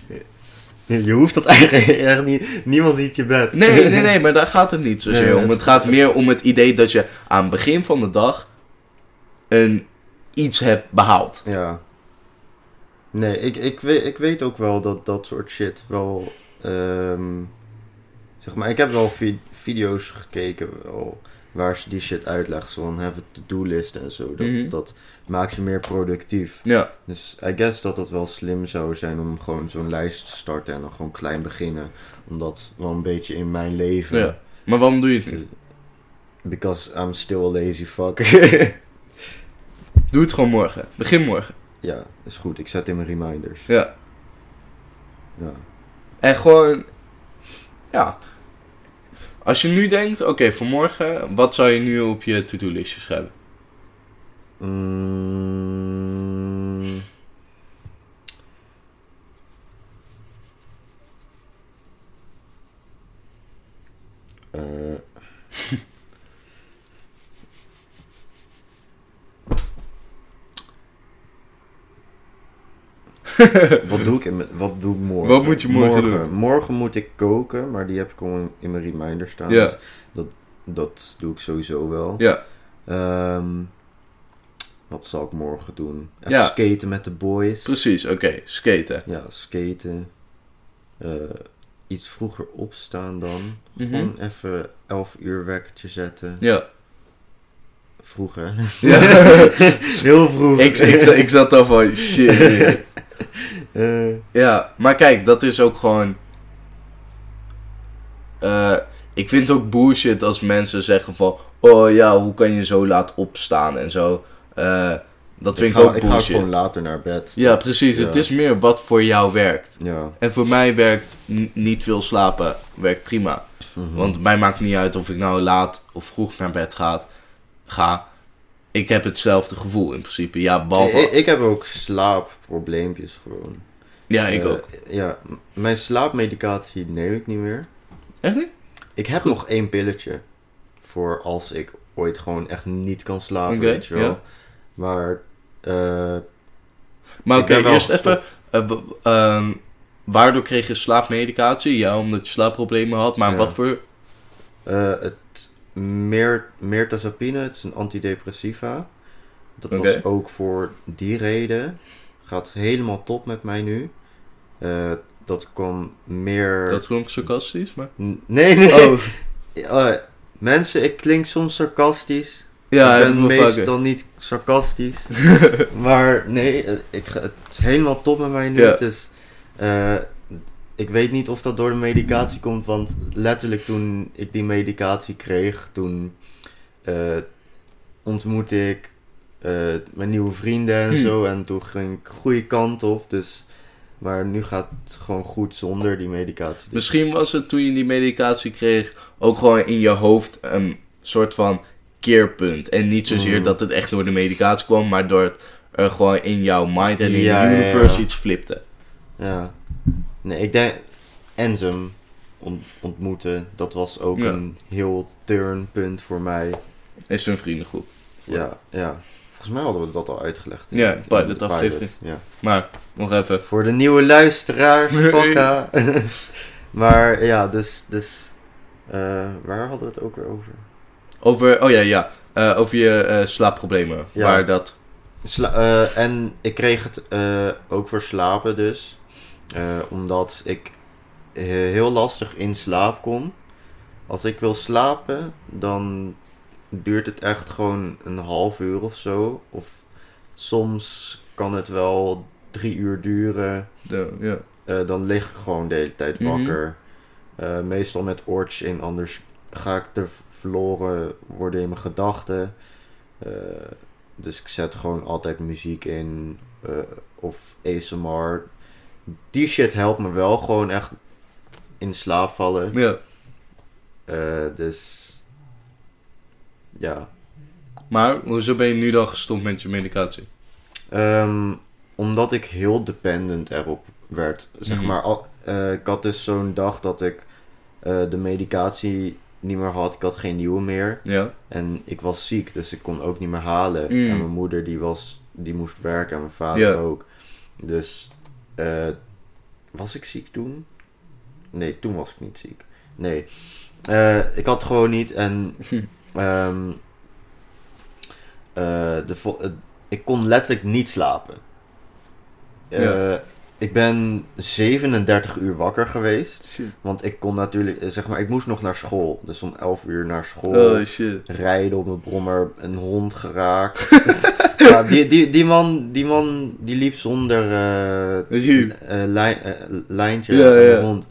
je hoeft dat eigenlijk [laughs] echt niet. Niemand ziet je bed. Nee, nee, nee, maar daar gaat het niet zozeer Nee, om. het- Het gaat meer om het idee dat je aan het begin van de dag een iets hebt behaald. Ja. Nee, ik, ik, weet, ik weet ook wel dat dat soort shit wel. ehm, zeg maar, ik heb wel vi- video's gekeken wel, waar ze die shit uitleggen. Zo'n have a to-do-list en zo. Dat, Mhm. dat maakt je meer productief. Ja, Dus I guess dat het wel slim zou zijn om gewoon zo'n lijst te starten en dan gewoon klein beginnen. Omdat wel een beetje in mijn leven. ja. Maar waarom doe je het? Because I'm still a lazy fuck. [laughs] Doe het gewoon morgen. Begin morgen. ja, is goed. Ik zet in mijn reminders. Ja. Ja. En gewoon, ja. Als je nu denkt, oké, vanmorgen, wat zou je nu op je to-do-listje schrijven? Mm. Eh. [laughs] [laughs] wat doe ik in wat doe ik morgen? Wat moet je morgen doen? Morgen moet ik koken, maar die heb ik al in, in mijn reminder staan. Ja. Dus dat, dat doe ik sowieso wel. Ja, Ehm, wat zal ik morgen doen? Even Ja. skaten met de boys. precies, oké, skaten. Ja, skaten. Eh, iets vroeger opstaan dan. Gewoon even 11 uur wekkertje zetten. Ja. Vroeg hè? [laughs] ja. [laughs] Heel vroeg. ik, ik, zat- ik zat al van, shit. [laughs] Eh, Ja, maar kijk, dat is ook gewoon... eh, ik vind het ook bullshit als mensen zeggen van... Oh ja, hoe kan je zo laat opstaan en zo. Eh, dat vind ik, ga, ook ik ga bullshit. gewoon later naar bed. Ja, precies. Ja. Het is meer wat voor jou werkt. Ja. En voor mij werkt niet veel slapen werkt prima. Mhm. Want mij maakt niet uit of ik nou laat of vroeg naar bed gaat, ga. Ik heb hetzelfde gevoel in principe. Ja, behalve... ik, ik heb ook slaapprobleempjes gewoon. ja, ik Eh, ook. Ja, mijn slaapmedicatie neem ik niet meer. Echt niet? Ik heb nog één pilletje. Voor als ik ooit gewoon echt niet kan slapen, weet je wel. ja. Maar, eh, Maar oké, eerst even... gestopt. eh, ehm, waardoor kreeg je slaapmedicatie? Ja, omdat je slaapproblemen had. Maar Ja. wat voor... het meer, mirtazapine, het is een antidepressiva. Dat was ook voor die reden. Gaat helemaal top met mij nu. Eh, dat kwam meer... Dat klonk sarcastisch, maar... N- Nee, nee. Oh, [laughs] Eh, mensen, ik klink soms sarcastisch. ja, ik ben meestal niet sarcastisch. [laughs] maar nee, eh, ik, ga- het is helemaal top met mij nu. Ja. Dus ik weet niet of dat door de medicatie komt. Want letterlijk toen ik die medicatie kreeg, toen eh, ontmoette ik eh, mijn nieuwe vrienden en Hm. zo. En toen ging ik goede kant op. Dus, maar nu gaat het gewoon goed zonder die medicatie. Dus- Misschien was het toen je die medicatie kreeg ook gewoon in je hoofd een soort van keerpunt. En niet zozeer Mm. dat het echt door de medicatie kwam, maar door het er gewoon in jouw mind en in Ja, ja, universe ja. iets flipte. Ja. Nee, ik denk... Enzem ont- ontmoeten, dat was ook Ja. een heel turnpunt voor mij. Is een vriendengroep. Ja, ja. Volgens mij hadden we dat al uitgelegd. in- Ja, in de pilot aflevering. Ja. Maar, nog even. Voor de nieuwe luisteraars, fokka. [laughs] maar ja, dus... dus eh, waar hadden we het ook weer over? Over, oh ja, ja. Eh, over je eh, slaapproblemen. Ja. Waar dat... Sla- en ik kreeg het ook voor slapen dus. Eh, omdat ik eh, heel lastig in slaap kom. Als ik wil slapen, dan duurt het echt gewoon een half uur of zo. Of soms kan het wel drie uur duren. Ja. Eh, dan lig ik gewoon de hele tijd Mhm. wakker. Meestal met oortjes in, anders ga ik er verloren worden in mijn gedachten. Dus ik zet gewoon altijd muziek in of ASMR. Die shit helpt me wel gewoon echt in slaap vallen. ja. Eh, dus ja. Maar, hoezo ben je nu dan gestopt met je medicatie? Ehm, omdat ik heel dependent erop werd. Zeg Mhm. maar, al, eh, ik had dus zo'n dag dat ik eh, de medicatie niet meer had. Ik had geen nieuwe meer. Ja. En ik was ziek, dus ik kon ook niet meer halen. Mm. En mijn moeder die, was, die moest werken en mijn vader Ja. ook. Dus eh, was ik ziek toen? Nee, toen was ik niet ziek. Nee. Eh, ik had het gewoon niet en [laughs] eh, de ik kon letterlijk niet slapen. Eh, Ja. Ik ben 37 uur wakker geweest. Shit. Want ik kon natuurlijk, eh, zeg maar, ik moest nog naar school. Dus om 11 uur naar school. Oh shit. Rijden op mijn brommer, een hond geraakt. [laughs] ja, die, die, die, man, die man die liep zonder lijn, eh, lijntje Ja, ja. hond.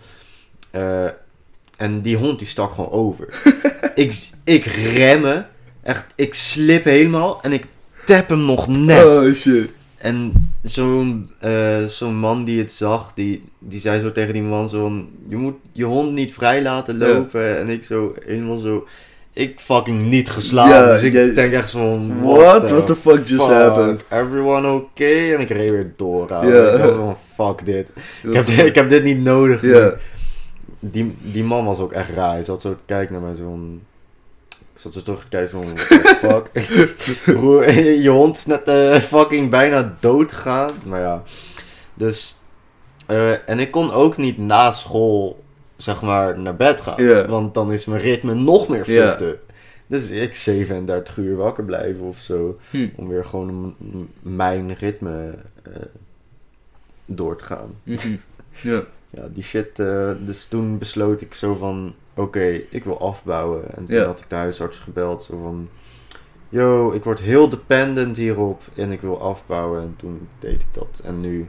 En die hond die stak gewoon over. [laughs] ik, ik remmen, echt, ik slip helemaal en ik tap hem nog net. Oh shit. En zo'n eh, zo'n man die het zag, die, die zei zo tegen die man zo je moet je hond niet vrij laten Ja. lopen. En ik zo, helemaal zo, ik fucking niet geslapen. Ja, dus ik denk echt zo van, What? What the fuck just happened? Everyone okay? En ik reed weer door. ouwe. Ja. Ik was van, fuck dit. Ik heb, dit- ik heb dit niet nodig. Ja. Die, die man was ook echt raar. Hij zat zo te kijken naar mij zo van... Ik zat terug te kijken van, what the [laughs] fuck? [laughs] Broer, je hond is net eh, fucking bijna dood gegaan. Maar ja. Dus... eh, en ik kon ook niet na school, zeg maar, naar bed gaan. Want dan is mijn ritme nog meer up. Dus ik 37 uur wakker blijven of zo. Hm. Om weer gewoon mijn ritme eh, door te gaan. Mhm. [laughs] Ja. Ja, die shit. dus toen besloot ik zo van: oké, ik wil afbouwen. En toen Ja. had ik de huisarts gebeld. Zo van: yo, ik word heel dependent hierop. En ik wil afbouwen. En toen deed ik dat. En nu.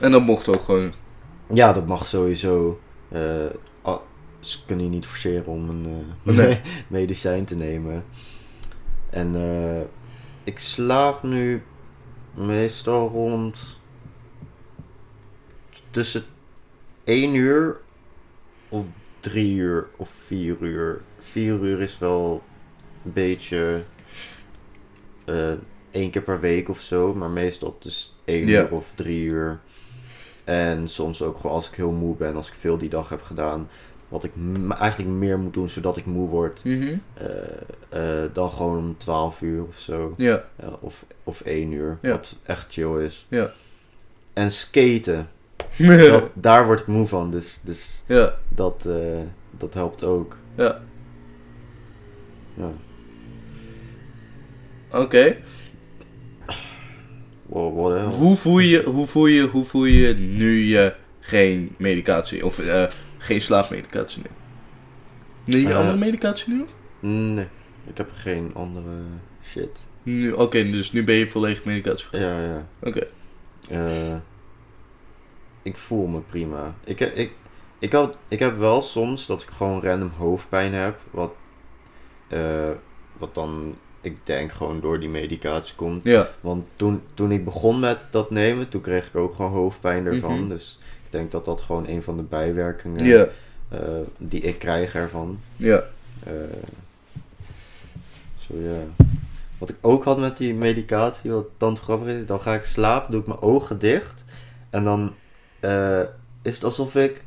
En dat mocht ook gewoon. Ja, dat mag sowieso. ah, ze kunnen je niet forceren om een eh, Nee. [laughs] medicijn te nemen. En eh, ik slaap nu meestal rond tussen 1 uur of 3 uur of 4 uur. 4 uur is wel een beetje eh één keer per week of zo, maar meestal dus 1 Ja. uur of 3 uur. En soms ook gewoon als ik heel moe ben, als ik veel die dag heb gedaan, wat ik eigenlijk meer moet doen zodat ik moe word, Mhm. eh, eh, dan gewoon om 12 uur of zo. Ja. Of, of 1 uur, Ja. wat echt chill is. Ja. En skaten. Dat, daar word ik moe van, dus, dus Ja. dat, eh, dat helpt ook. Ja. Ja. Oké. The hell? Hoe voel je, hoe voel je, hoe voel je nu je geen medicatie of eh, geen slaapmedicatie neemt? Neem je Eh. andere medicatie nu nog? Nee, ik heb geen andere shit. Nu, Oké, dus nu ben je volledig medicatie. Ja, ja. Oké. Eh, ik voel me prima. Ik, ik, ik, had, ik heb wel soms dat ik gewoon random hoofdpijn heb. Wat, eh, wat dan ik denk gewoon door die medicatie komt. Ja. Want toen, toen ik begon met dat nemen, toen kreeg ik ook gewoon hoofdpijn ervan. Mhm. Dus ik denk dat dat gewoon een van de bijwerkingen Ja. eh, die ik krijg ervan. Ja. Eh, zo ja. Wat ik ook had met die medicatie, wat dan grappig is, dan ga ik slapen, doe ik mijn ogen dicht. En dan eh, is het alsof ik,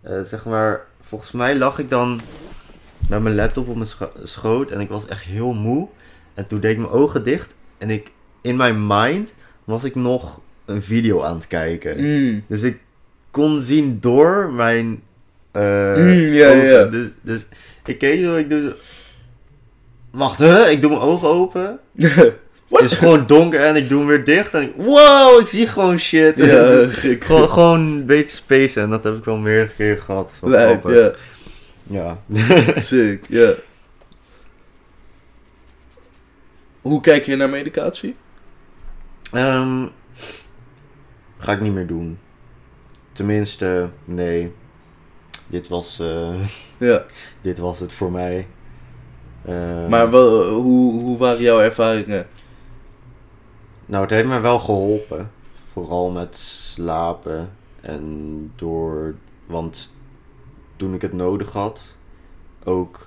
eh, zeg maar, volgens mij lag ik dan met mijn laptop op mijn scho- schoot en ik was echt heel moe. En toen deed ik mijn ogen dicht en ik, in mijn mind, was ik nog een video aan het kijken. Mm. Dus ik kon zien door mijn. Mm, ja, ogen. Dus, dus ik keek zo, ik doe zo. Wacht, hè? Ik doe mijn ogen open. [laughs] Het is gewoon donker en ik doe hem weer dicht. En ik, wow, ik zie gewoon shit. Ja, [laughs] gek. gewoon, gewoon een beetje space en dat heb ik wel meerdere keren gehad. Lijp, ja. ja. [laughs] [laughs] Sick, ja. Hoe kijk je naar medicatie? Ehm, ga ik niet meer doen. Tenminste, nee. Dit was, eh, Ja. dit was het voor mij. Ehm, Maar wel, hoe, hoe waren jouw ervaringen? Nou, het heeft me wel geholpen. Vooral met slapen. En door. Want toen ik het nodig had, ook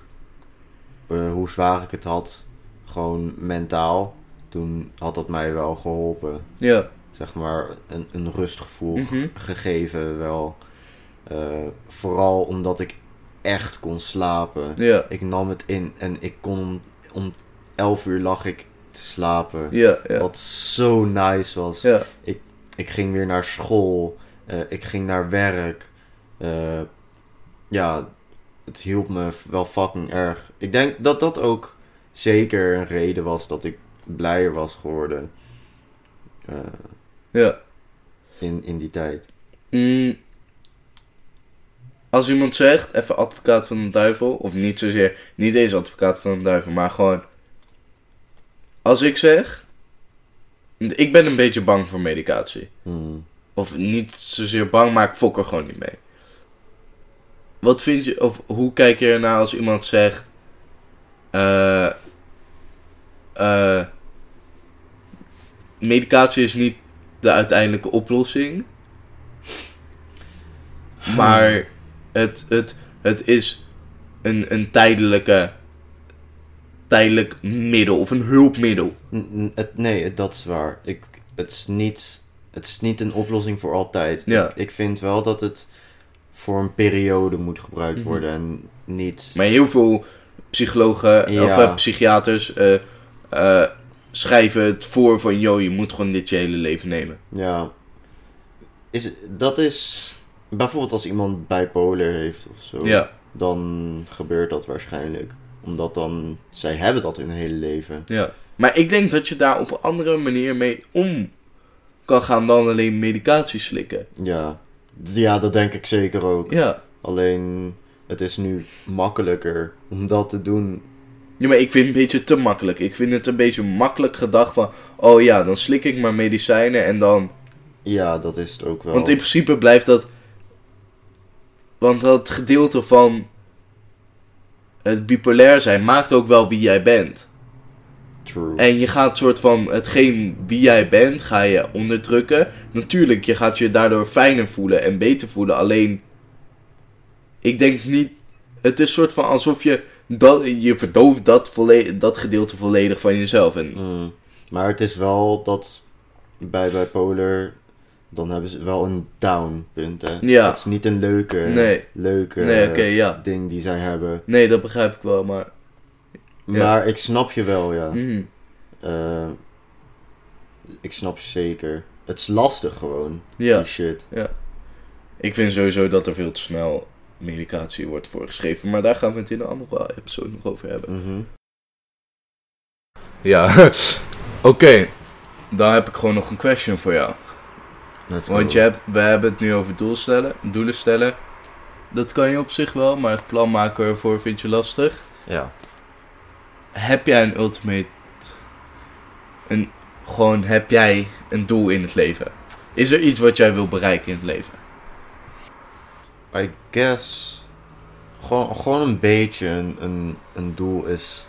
eh, hoe zwaar ik het had, gewoon mentaal, toen had dat mij wel geholpen. Ja. Zeg maar een, een rustgevoel Mhm. gegeven wel. Eh, vooral omdat ik echt kon slapen. Ja. Ik nam het in en ik kon om 11 uur lag ik te slapen. Ja, ja. Wat zo nice was. Ja. Ik ging weer naar school. eh, ik ging naar werk. eh, ja, het hielp me wel fucking erg. Ik denk dat dat ook zeker een reden was dat ik blijer was geworden. eh, ja. in, in die tijd. Mm. Als iemand zegt, even advocaat van de duivel, of niet zozeer, niet eens advocaat van de duivel, maar gewoon. Als ik zeg, ik ben een beetje bang voor medicatie. Hmm. Of niet zozeer bang, maar ik fok er gewoon niet mee. Wat vind je, of hoe kijk je ernaar als iemand zegt. eh eh, medicatie is niet de uiteindelijke oplossing. Maar het, het, het is een, een tijdelijke. Tijdelijk middel of een hulpmiddel. Nee, dat is waar. Ik, het, is niet, het is niet een oplossing voor altijd. Ja. Ik, ik vind wel dat het voor een periode moet gebruikt Mhm. worden en niet... Maar heel veel psychologen Ja. of eh, psychiaters eh, eh, schrijven het voor van... ...joh, je moet gewoon dit je hele leven nemen. Ja. Is, dat is... Bijvoorbeeld als iemand bipolar heeft of zo. Ja, Dan gebeurt dat waarschijnlijk. Omdat dan... Zij hebben dat hun hele leven. ja. Maar ik denk dat je daar op een andere manier mee om kan gaan dan alleen medicatie slikken. Ja. Ja, dat denk ik zeker ook. Ja. Alleen... Het is nu makkelijker om dat te doen. ja, maar ik vind het een beetje te makkelijk. Ik vind het een beetje makkelijk gedacht van... ...oh ja, dan slik ik maar medicijnen en dan... Ja, dat is het ook wel. Want in principe blijft dat. Want dat gedeelte van. Het bipolair zijn maakt ook wel wie jij bent. True. En je gaat soort van hetgeen wie jij bent, ga je onderdrukken. Natuurlijk, je gaat je daardoor fijner voelen en beter voelen. Alleen, ik denk niet. Het is soort van alsof je. Dat, je verdooft dat, volle- dat gedeelte volledig van jezelf. En, Mm. Maar het is wel dat bij bipolar, dan hebben ze wel een down punt, hè? Ja. Het is niet een leuke, Nee. leuke nee, ja. ding die zij hebben. Nee, dat begrijp ik wel, maar. Ja. Maar ik snap je wel, ja. Eh, ik snap je zeker. Het is lastig gewoon, Ja. die shit. Ik vind sowieso dat er veel te snel medicatie wordt voorgeschreven. Maar daar gaan we het in een andere episode nog over hebben. Mhm. Ja, [laughs] oké. Dan heb ik gewoon nog een question voor jou. Want je hebt, we hebben het nu over doel stellen, doelen stellen. Dat kan je op zich wel, maar het plan maken ervoor vind je lastig. Ja. Heb jij een ultimate... Een, gewoon, heb jij een doel in het leven? Is er iets wat jij wil bereiken in het leven? I guess... Gewoon, gewoon een beetje een, een, een doel is...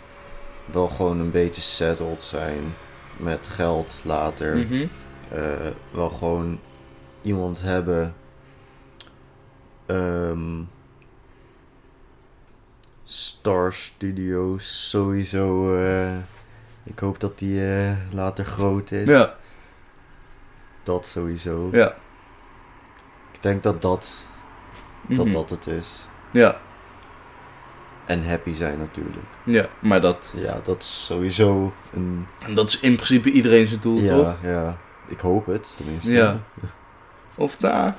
wel gewoon een beetje settled zijn met geld later. Mhm. Eh, wel gewoon iemand hebben. Ehm, Star Studios sowieso. eh, ik hoop dat die eh, later groot is. Ja, Dat sowieso. ja. Ik denk dat dat, dat Mhm. dat het is. Ja, En happy zijn natuurlijk. ja, maar dat, Ja, dat is sowieso een. dat is in principe iedereen zijn doel, toch? Ja, ja. Ik hoop het tenminste. Ja. Of nou,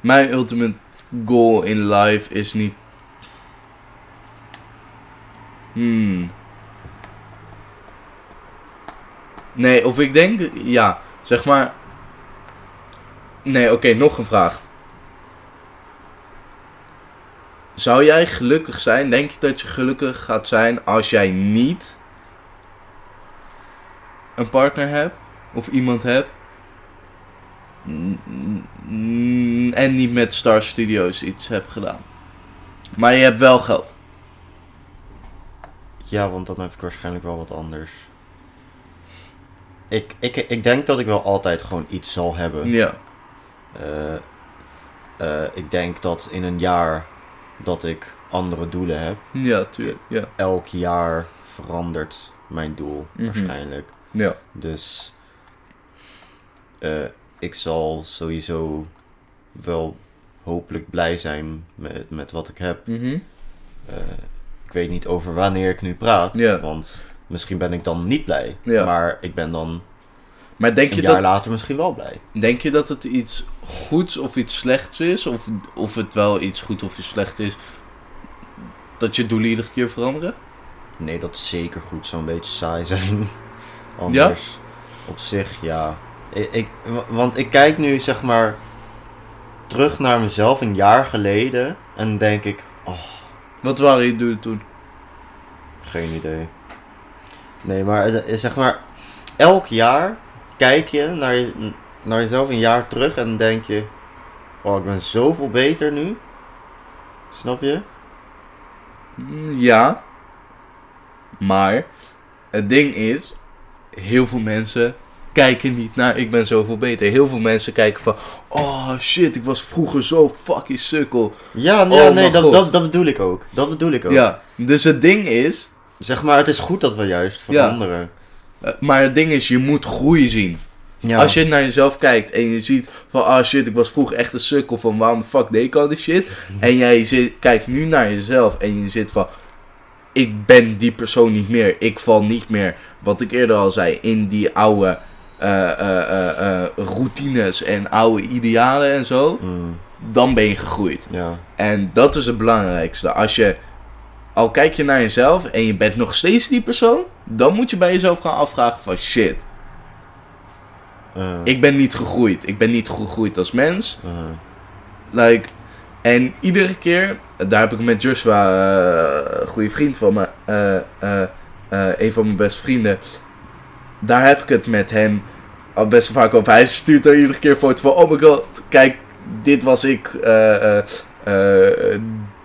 mijn ultimate goal in life is niet. Hmm. Nee, of ik denk, ja, zeg maar. Nee, oké, nog een vraag. Zou jij gelukkig zijn? Denk je dat je gelukkig gaat zijn als jij niet een partner hebt? Of iemand hebt? En niet met Star Studios iets hebt gedaan. Maar je hebt wel geld. Ja, want dan heb ik waarschijnlijk wel wat anders. Ik, ik, ik denk dat ik wel altijd gewoon iets zal hebben. Ja. Eh, eh, ik denk dat in een jaar dat ik andere doelen heb. Ja, tuurlijk. Ja. Elk jaar verandert mijn doel Mhm. waarschijnlijk. Ja. Dus eh, ik zal sowieso wel hopelijk blij zijn met, met wat ik heb. Mhm. Eh, ik weet niet over wanneer ik nu praat. Want misschien ben ik dan niet blij. Maar ik ben dan Maar denk een je, jaar dat, later misschien wel blij. denk je dat het iets goeds of iets slechts is? Of, of het wel iets goed of iets slecht is? Dat je doelen iedere keer veranderen? Nee, dat is zeker goed. Zou een beetje saai zijn. [laughs] Anders. Op zich, ja. Ik, ik, wa- want ik kijk nu, zeg maar, terug naar mezelf een jaar geleden. En denk ik, oh, Wat waren je doelen toen? geen idee. Nee, maar zeg maar, elk jaar kijk je naar, je naar jezelf een jaar terug en denk je, oh, ik ben zoveel beter nu. Snap je? Mm, Ja. Maar het ding is, heel veel mensen kijken niet naar ik ben zoveel beter. Heel veel mensen kijken van, oh shit, ik was vroeger zo fucking sukkel. Ja, Oh ja nee, dat, dat, dat bedoel ik ook. Dat bedoel ik ook. Ja, dus het ding is, Zeg maar, het is goed dat we juist Ja. veranderen. eh, maar het ding is, je moet groei zien. Ja. Als je naar jezelf kijkt en je ziet van, ah shit, ik was vroeger echt een sukkel van, waarom de fuck deed ik al die shit? [laughs] En jij zit, kijkt nu naar jezelf en je zit van, ik ben die persoon niet meer. Ik val niet meer, wat ik eerder al zei, in die oude routines en oude idealen en zo. Mm, Dan ben je gegroeid. ja. En dat is het belangrijkste. Als je, al kijk je naar jezelf en je bent nog steeds die persoon, dan moet je bij jezelf gaan afvragen van, shit, eh, ik ben niet gegroeid. Ik ben niet gegroeid als mens. eh, Like, en iedere keer, daar heb ik met Joshua, eh, een goede vriend van me, eh, eh, eh, een van mijn beste vrienden, daar heb ik het met hem al best vaak over. Hij stuurt dan iedere keer foto van, oh my god, kijk, dit was ik eh, eh, eh,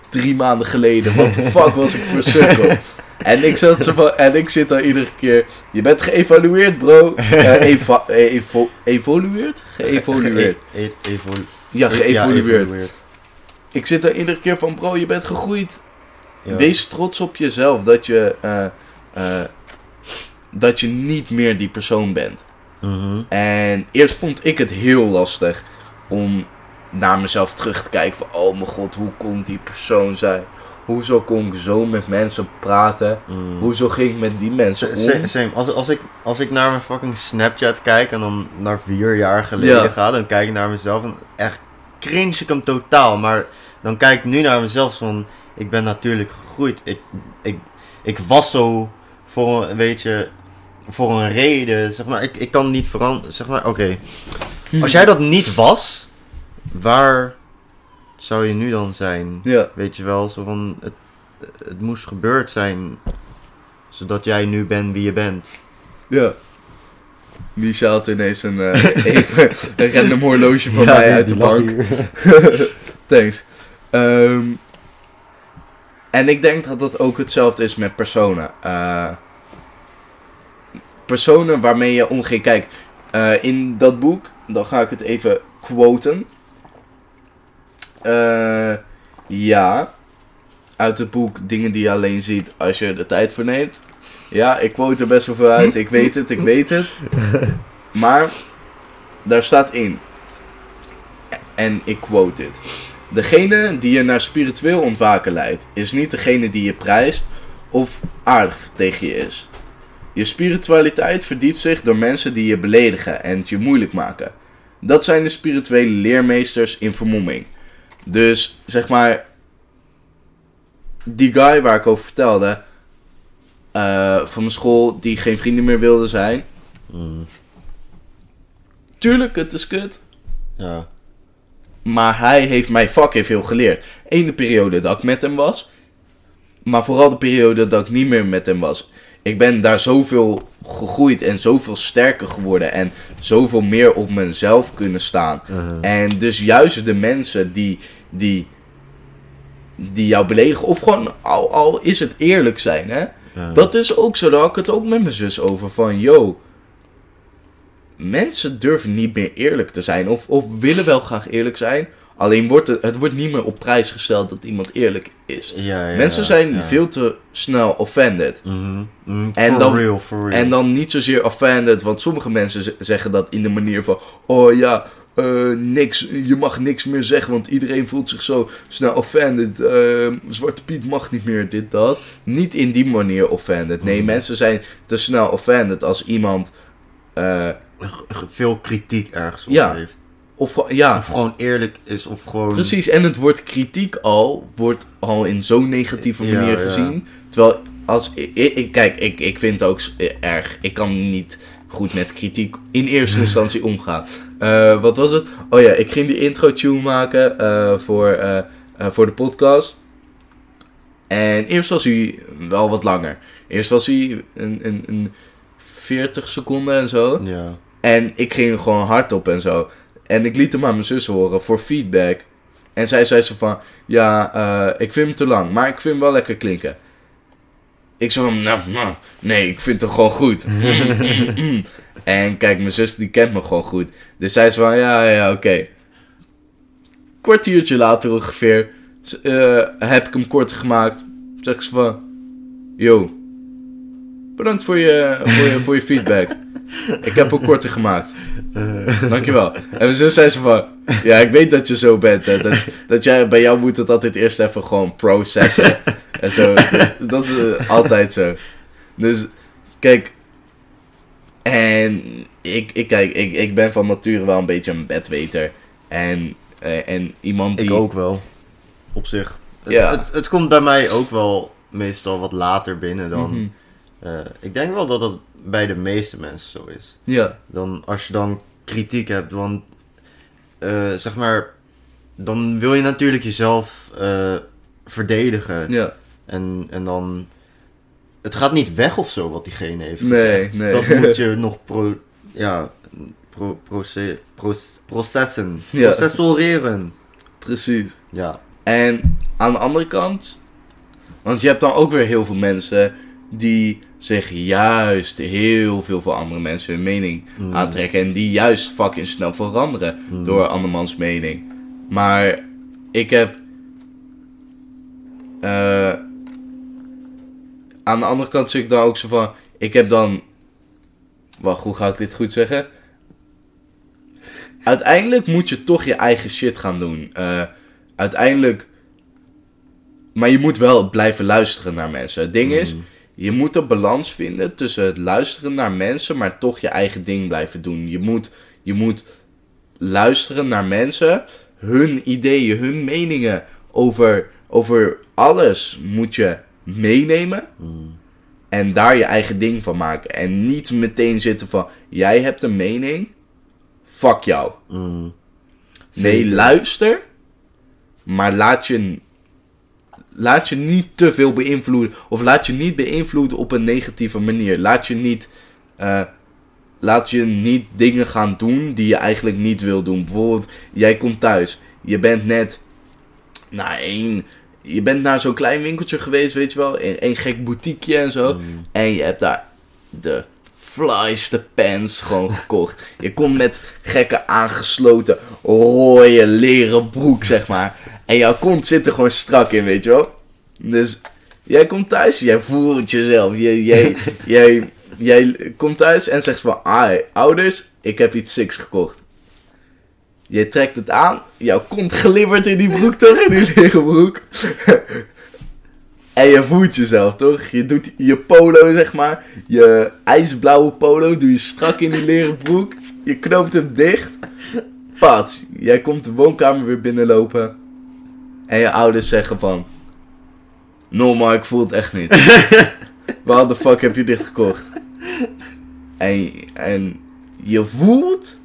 drie maanden geleden. Wat de fuck was ik voor sukkel? [laughs] En ik, zat zo van, en ik zit dan iedere keer, je bent geëvalueerd bro. Eva, evo, evolueerd? Geëvolueerd. E- e- evolu- Ja, geëvolueerd. Ik zit er iedere keer van, bro, je bent gegroeid. Ja. Wees trots op jezelf dat je, dat je niet meer die persoon bent. Mhm. En eerst vond ik het heel lastig om naar mezelf terug te kijken van, oh mijn god, hoe kon die persoon zijn? Hoezo kon ik zo met mensen praten? Mm. Hoezo ging ik met die mensen om? Same. Als, als, ik, als ik naar mijn fucking Snapchat kijk en dan naar vier jaar geleden Ja. ga, dan kijk ik naar mezelf en echt cringe ik hem totaal. Maar dan kijk ik nu naar mezelf van, ik ben natuurlijk gegroeid. Ik, ik, ik was zo voor een, weet je, voor een reden. Zeg maar, ik, ik kan niet veranderen. Zeg maar, oké. Als jij dat niet was, waar zou je nu dan zijn? Ja, Weet je wel, zo van het, het moest gebeurd zijn, zodat jij nu bent wie je bent. ja. Misha had ineens een, eh, [laughs] even een random horloge van Ja, mij uit de bank. [laughs] Thanks. Ehm, En ik denk dat dat ook hetzelfde is met personen. Eh, personen waarmee je omgeeft. Kijk, eh, in dat boek, dan ga ik het even quoten. Eh, ja, uit het boek Dingen die je alleen ziet als je er tijd voor neemt. Ja, ik quote er best wel veel uit. Ik weet het, ik weet het. [laughs] Maar daar staat in. En ik quote dit. Degene die je naar spiritueel ontwaken leidt, is niet degene die je prijst of aardig tegen je is. Je spiritualiteit verdiept zich door mensen die je beledigen en het je moeilijk maken. Dat zijn de spirituele leermeesters in vermomming. Dus zeg maar, die guy waar ik over vertelde, eh, van mijn school, die geen vrienden meer wilde zijn. Mm, Tuurlijk, het is kut. ja. Maar hij heeft mij fucking veel geleerd. Eén de periode dat ik met hem was. Maar vooral de periode dat ik niet meer met hem was. Ik ben daar zoveel gegroeid en zoveel sterker geworden. En zoveel meer op mezelf kunnen staan. Uh-huh. En dus juist de mensen die, die, die jou beledigen. Of gewoon al, al is het eerlijk zijn. Hè? Dat is ook zo. Daar had ik het ook met mijn zus over. Van yo. Mensen durven niet meer eerlijk te zijn. Of, of willen wel graag eerlijk zijn. Alleen wordt het, het wordt niet meer op prijs gesteld dat iemand eerlijk is. Ja, ja, Mensen zijn ja. veel te snel offended. Mhm, mhm, En for dan- real, for real. En dan niet zozeer offended, want sommige mensen zeggen dat in de manier van: Oh ja, eh, niks, je mag niks meer zeggen, want iedereen voelt zich zo snel offended. Eh, Zwarte Piet mag niet meer, dit, dat. Niet in die manier offended. Nee, Hmm. mensen zijn te snel offended als iemand. eh, veel kritiek ergens op Ja. heeft. Of gewoon- ja, Of gewoon eerlijk is, of gewoon... precies. En het woord kritiek al wordt al in zo'n negatieve manier ja. gezien. Terwijl, als ik, ik- kijk, ik, ik vind het ook erg. Ik kan niet goed met kritiek in eerste [laughs] instantie omgaan. Eh, wat was het? Oh ja, ik ging die intro-tune maken eh, voor, eh, voor de podcast. En eerst was hij wel wat langer. Eerst was hij een, een, een 40 seconden en zo. Ja. En ik ging gewoon hard op en zo. En ik liet hem aan mijn zus horen voor feedback. En zij zei zo van, ja, eh, ik vind hem te lang, maar ik vind hem wel lekker klinken. Ik zei van, nou, nou, nee, ik vind hem gewoon goed. Mm, mm, mm. En kijk, mijn zus die kent me gewoon goed. Dus zij zei van, ja, ja, oké. Kwartiertje later ongeveer, eh, heb ik hem korter gemaakt. Zeg ze van, yo, bedankt voor je, voor je, voor je feedback. Ik heb hem korter gemaakt. Eh, [laughs] Dankjewel. En zus zei ze van... Ja, ik weet dat je zo bent. Hè. Dat, dat jij, bij jou moet het altijd eerst even gewoon processen. En zo. Dat, dat is eh, altijd zo. Dus, kijk... En ik, ik, kijk, ik, ik ben van nature wel een beetje een bedweter. En, eh, en iemand die... ik ook wel. Op zich. Het, Ja. het, het komt bij mij ook wel meestal wat later binnen dan... Mhm. ik denk wel dat dat bij de meeste mensen zo is. Ja, Dan, als je dan kritiek hebt, want... eh, zeg maar... Dan wil je natuurlijk jezelf eh, verdedigen. ja. En, en dan... Het gaat niet weg of zo wat diegene heeft gezegd. nee. Dat moet [laughs] je nog pro, ja, pro, proce- proce- processen. Ja. Processoreren. Precies. Ja. En aan de andere kant, want je hebt dan ook weer heel veel mensen die zich juist heel veel van andere mensen hun mening Mm. aantrekken. En die juist fucking snel veranderen Mm. door andermans mening. Maar ik heb. eh, aan de andere kant zit ik dan ook zo van. Ik heb dan. Wacht, hoe ga ik dit goed zeggen? Uiteindelijk moet je toch je eigen shit gaan doen. Eh, uiteindelijk. Maar je moet wel blijven luisteren naar mensen. Het ding is, Mm. Je moet een balans vinden tussen het luisteren naar mensen, maar toch je eigen ding blijven doen. Je moet, je moet luisteren naar mensen, hun ideeën, hun meningen over, over alles moet je meenemen. Mm. En daar je eigen ding van maken. En niet meteen zitten van, jij hebt een mening, fuck jou. Mm. Nee, luister. Maar laat je, laat je niet te veel beïnvloeden. Of laat je niet beïnvloeden op een negatieve manier. Laat je niet, eh, laat je niet dingen gaan doen die je eigenlijk niet wil doen. Bijvoorbeeld, jij komt thuis. Je bent net na één, je bent naar zo'n klein winkeltje geweest, weet je wel. In een gek boutiqueje en zo. Mm. En je hebt daar de flyste pants gewoon [laughs] gekocht. Je komt met gekke aangesloten rode leren broek, zeg maar. En jouw kont zit er gewoon strak in, weet je wel. Dus jij komt thuis, jij voelt jezelf. Jij, jij, [laughs] jij, jij komt thuis en zegt van... Ah, ouders, ik heb iets siks gekocht. Je trekt het aan, jouw kont glibbert in die broek toch, in die leren broek. En je voelt jezelf, toch? Je doet je polo, zeg maar. Je ijsblauwe polo doe je strak in die leren broek. Je knoopt hem dicht. Pats, jij komt de woonkamer weer binnenlopen. En je ouders zeggen van... No, maar ik voel het echt niet. [laughs] Waar de fuck heb je dit gekocht? En, en je voelt...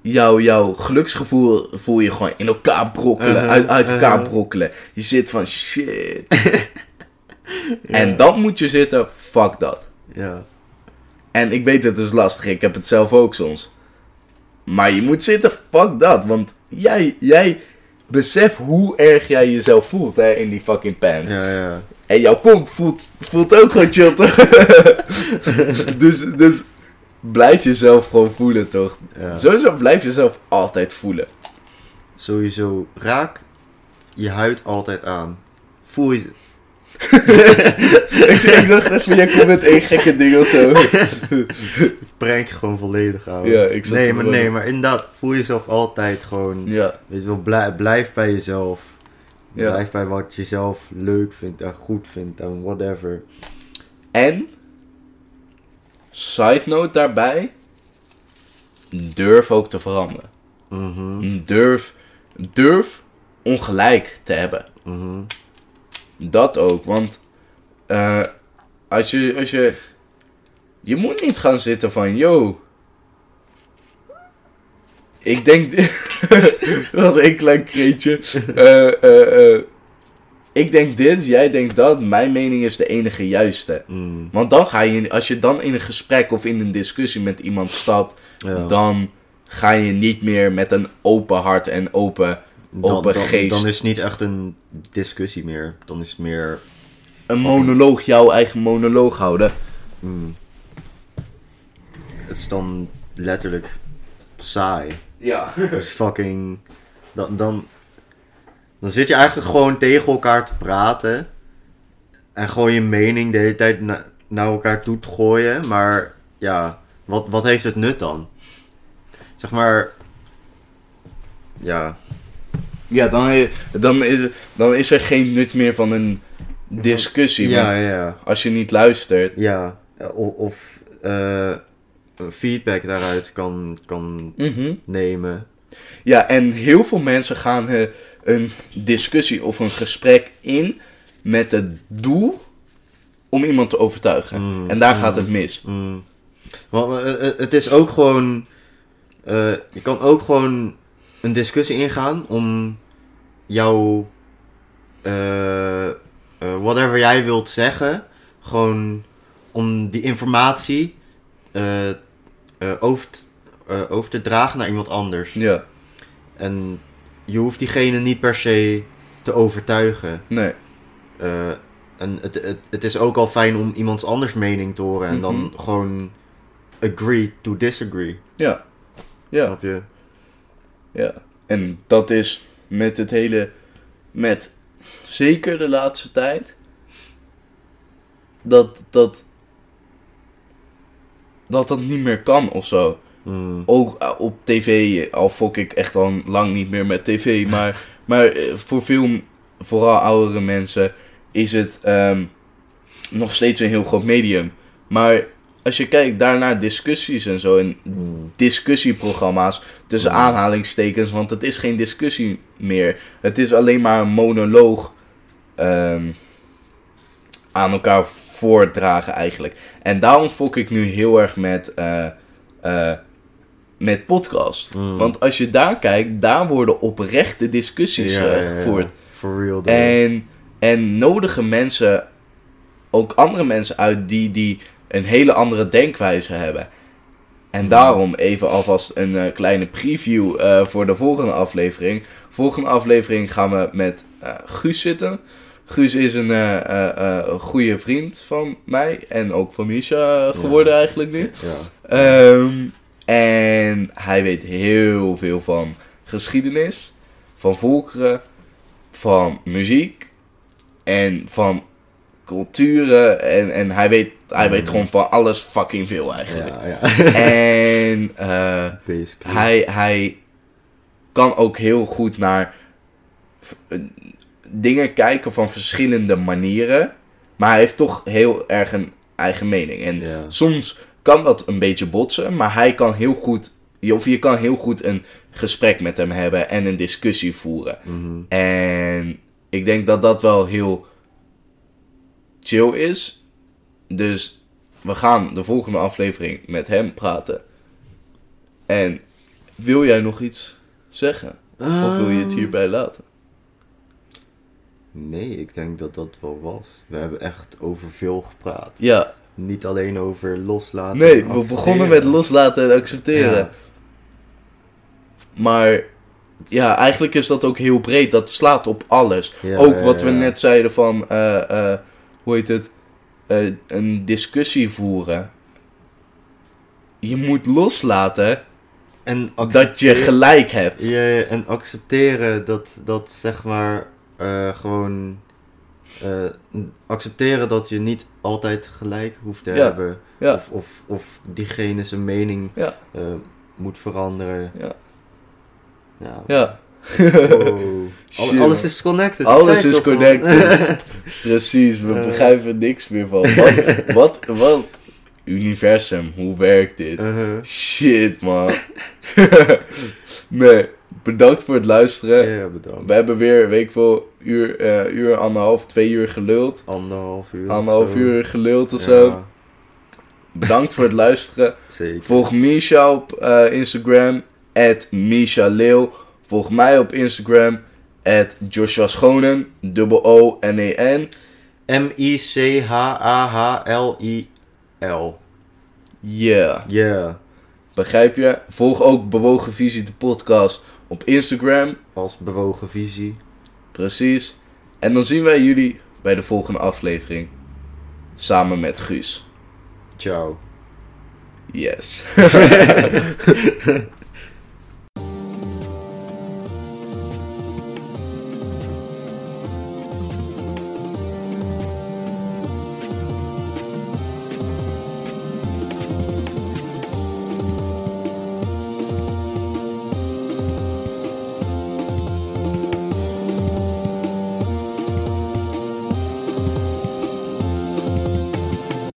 Jouw, jouw geluksgevoel voel je gewoon in elkaar brokkelen. Uh-huh, uit, uit elkaar uh-huh. brokkelen. Je zit van shit. [laughs] En dan moet je zitten, fuck dat. Ja. En ik weet het is lastig, ik heb het zelf ook soms. Maar je moet zitten, fuck dat. Want jij, jij beseft hoe erg jij jezelf voelt hè, in die fucking pants. Ja, ja. En jouw kont voelt, voelt ook gewoon chill toch? [laughs] dus, dus blijf jezelf gewoon voelen toch? ja. Sowieso blijf jezelf altijd voelen. Sowieso, raak je huid altijd aan. Voel je... ik, ik dacht even, jij komt met één gekke ding of zo. [laughs] Prank gewoon volledig aan. Ja, ik zat nee, maar, nee, in. maar inderdaad, voel jezelf altijd gewoon... Ja, Weet je wel, blijf, blijf bij jezelf. Ja. Blijf bij wat je zelf leuk vindt en goed vindt en whatever. En, side note daarbij, durf ook te veranderen. Mhm, Durf, durf ongelijk te hebben. mhm. Dat ook, want eh, als, je, als je. Je moet niet gaan zitten van, yo. Ik denk. dit- [laughs] Dat was een klein kreetje. Eh, eh, ik denk dit, jij denkt dat. Mijn mening is de enige juiste. Mm, Want dan ga je, als je dan in een gesprek of in een discussie met iemand stapt, ja. dan ga je niet meer met een open hart en open, dan, open dan, geest. dan is het niet echt een discussie meer. Dan is het meer... een monoloog, jouw eigen monoloog houden. mm, het is dan letterlijk saai. Ja. Is fucking... Dan, dan, dan zit je eigenlijk gewoon tegen elkaar te praten. En gewoon je mening de hele tijd na- naar elkaar toe te gooien. Maar ja, wat, wat heeft het nut dan? Zeg maar... Ja, Ja, dan, dan, is, dan is er geen nut meer van een discussie. ja, ja. Als je niet luistert. ja. Of, of eh, feedback daaruit kan, kan Mhm. nemen. Ja, en heel veel mensen gaan eh, een discussie of een gesprek in met het doel om iemand te overtuigen. Mm, en daar mm. gaat het mis. Mm. Want eh, eh, het is ook gewoon. eh, je kan ook gewoon een discussie ingaan om jouw. eh, eh, whatever jij wilt zeggen. Gewoon om die informatie eh, over, over te dragen naar iemand anders. Ja, En je hoeft diegene niet per se te overtuigen. nee. En het, het, het is ook al fijn om iemands anders mening te horen en dan Mhm. gewoon agree to disagree. Ja. Ja. Snap je? Ja, en dat is met het hele, met zeker de laatste tijd, dat dat, dat dat niet meer kan of zo. Mm, Ook eh, op tv, al fok ik echt al lang niet meer met tv, maar, [laughs] maar eh, voor veel, vooral oudere mensen, is het ehm, nog steeds een heel groot medium. Maar als je kijkt daarnaar discussies en zo, en mm, discussieprogramma's tussen Mm. aanhalingstekens, want het is geen discussie meer. Het is alleen maar een monoloog ehm, aan elkaar voordragen eigenlijk. En daarom fok ik nu heel erg met, eh, eh, met podcast. mm. Want als je daar kijkt, daar worden oprechte discussies ja. gevoerd. For real. though. En, en nodigen mensen, ook andere mensen uit die, die een hele andere denkwijze hebben. En daarom even alvast een eh, kleine preview eh, voor de volgende aflevering. Volgende aflevering gaan we met eh, Guus zitten. Guus is een goede vriend van mij en ook van Misha geworden eigenlijk nu. Ja. Ehm, en hij weet heel veel van geschiedenis, van volkeren, van muziek en van culturen. En, en hij, weet, hij weet gewoon van alles fucking veel eigenlijk. Ja, ja. [laughs] En eh, hij, hij kan ook heel goed naar eh, dingen kijken van verschillende manieren. Maar hij heeft toch heel erg een eigen mening. En Ja. soms kan dat een beetje botsen, maar hij kan heel goed, of je kan heel goed een gesprek met hem hebben en een discussie voeren. Mhm. En ik denk dat dat wel heel chill is. Dus we gaan de volgende aflevering met hem praten. En wil jij nog iets zeggen? Of wil je het hierbij laten? Nee, ik denk dat dat wel was. We hebben echt over veel gepraat. Ja, Niet alleen over loslaten. nee, we begonnen met loslaten en accepteren. Ja. Maar ja, eigenlijk is dat ook heel breed. Dat slaat op alles. Ja, ook ja, wat we net zeiden van, eh, eh, hoe heet het? Eh, een discussie voeren. Je moet loslaten En dat je gelijk hebt. Ja, en accepteren dat, dat zeg maar eh, gewoon eh, accepteren dat je niet altijd gelijk hoeft te Ja, hebben. ja. Of, of, of diegene zijn mening Ja. moet veranderen. Ja. Ja. [laughs] Shit, alles is connected. Alles is connected. [laughs] precies. We Eh. begrijpen niks meer van. [laughs] Wat, wat, wat? Universum, hoe werkt dit? Uh-huh. Shit, man. nee, bedankt voor het luisteren. Ja, bedankt. We hebben weer, weet ik veel, uur, eh, uur, anderhalf, twee uur geluld. Anderhalf uur. Anderhalf uur geluld of Ja, zo. Bedankt voor het luisteren. Zeker. Volg Misha op eh, Instagram, at Misha Leeuw. Volg mij op Instagram, at Joshua Schonen, dubbel O-N-E-N. M-I-C-H-A-H-L-I-L. Yeah, Yeah. begrijp je? Volg ook Bewogen Visie, de podcast, op Instagram. Als bewogen visie. Precies. En dan zien wij jullie bij de volgende aflevering. Samen met Guus. Ciao. Yes. [laughs]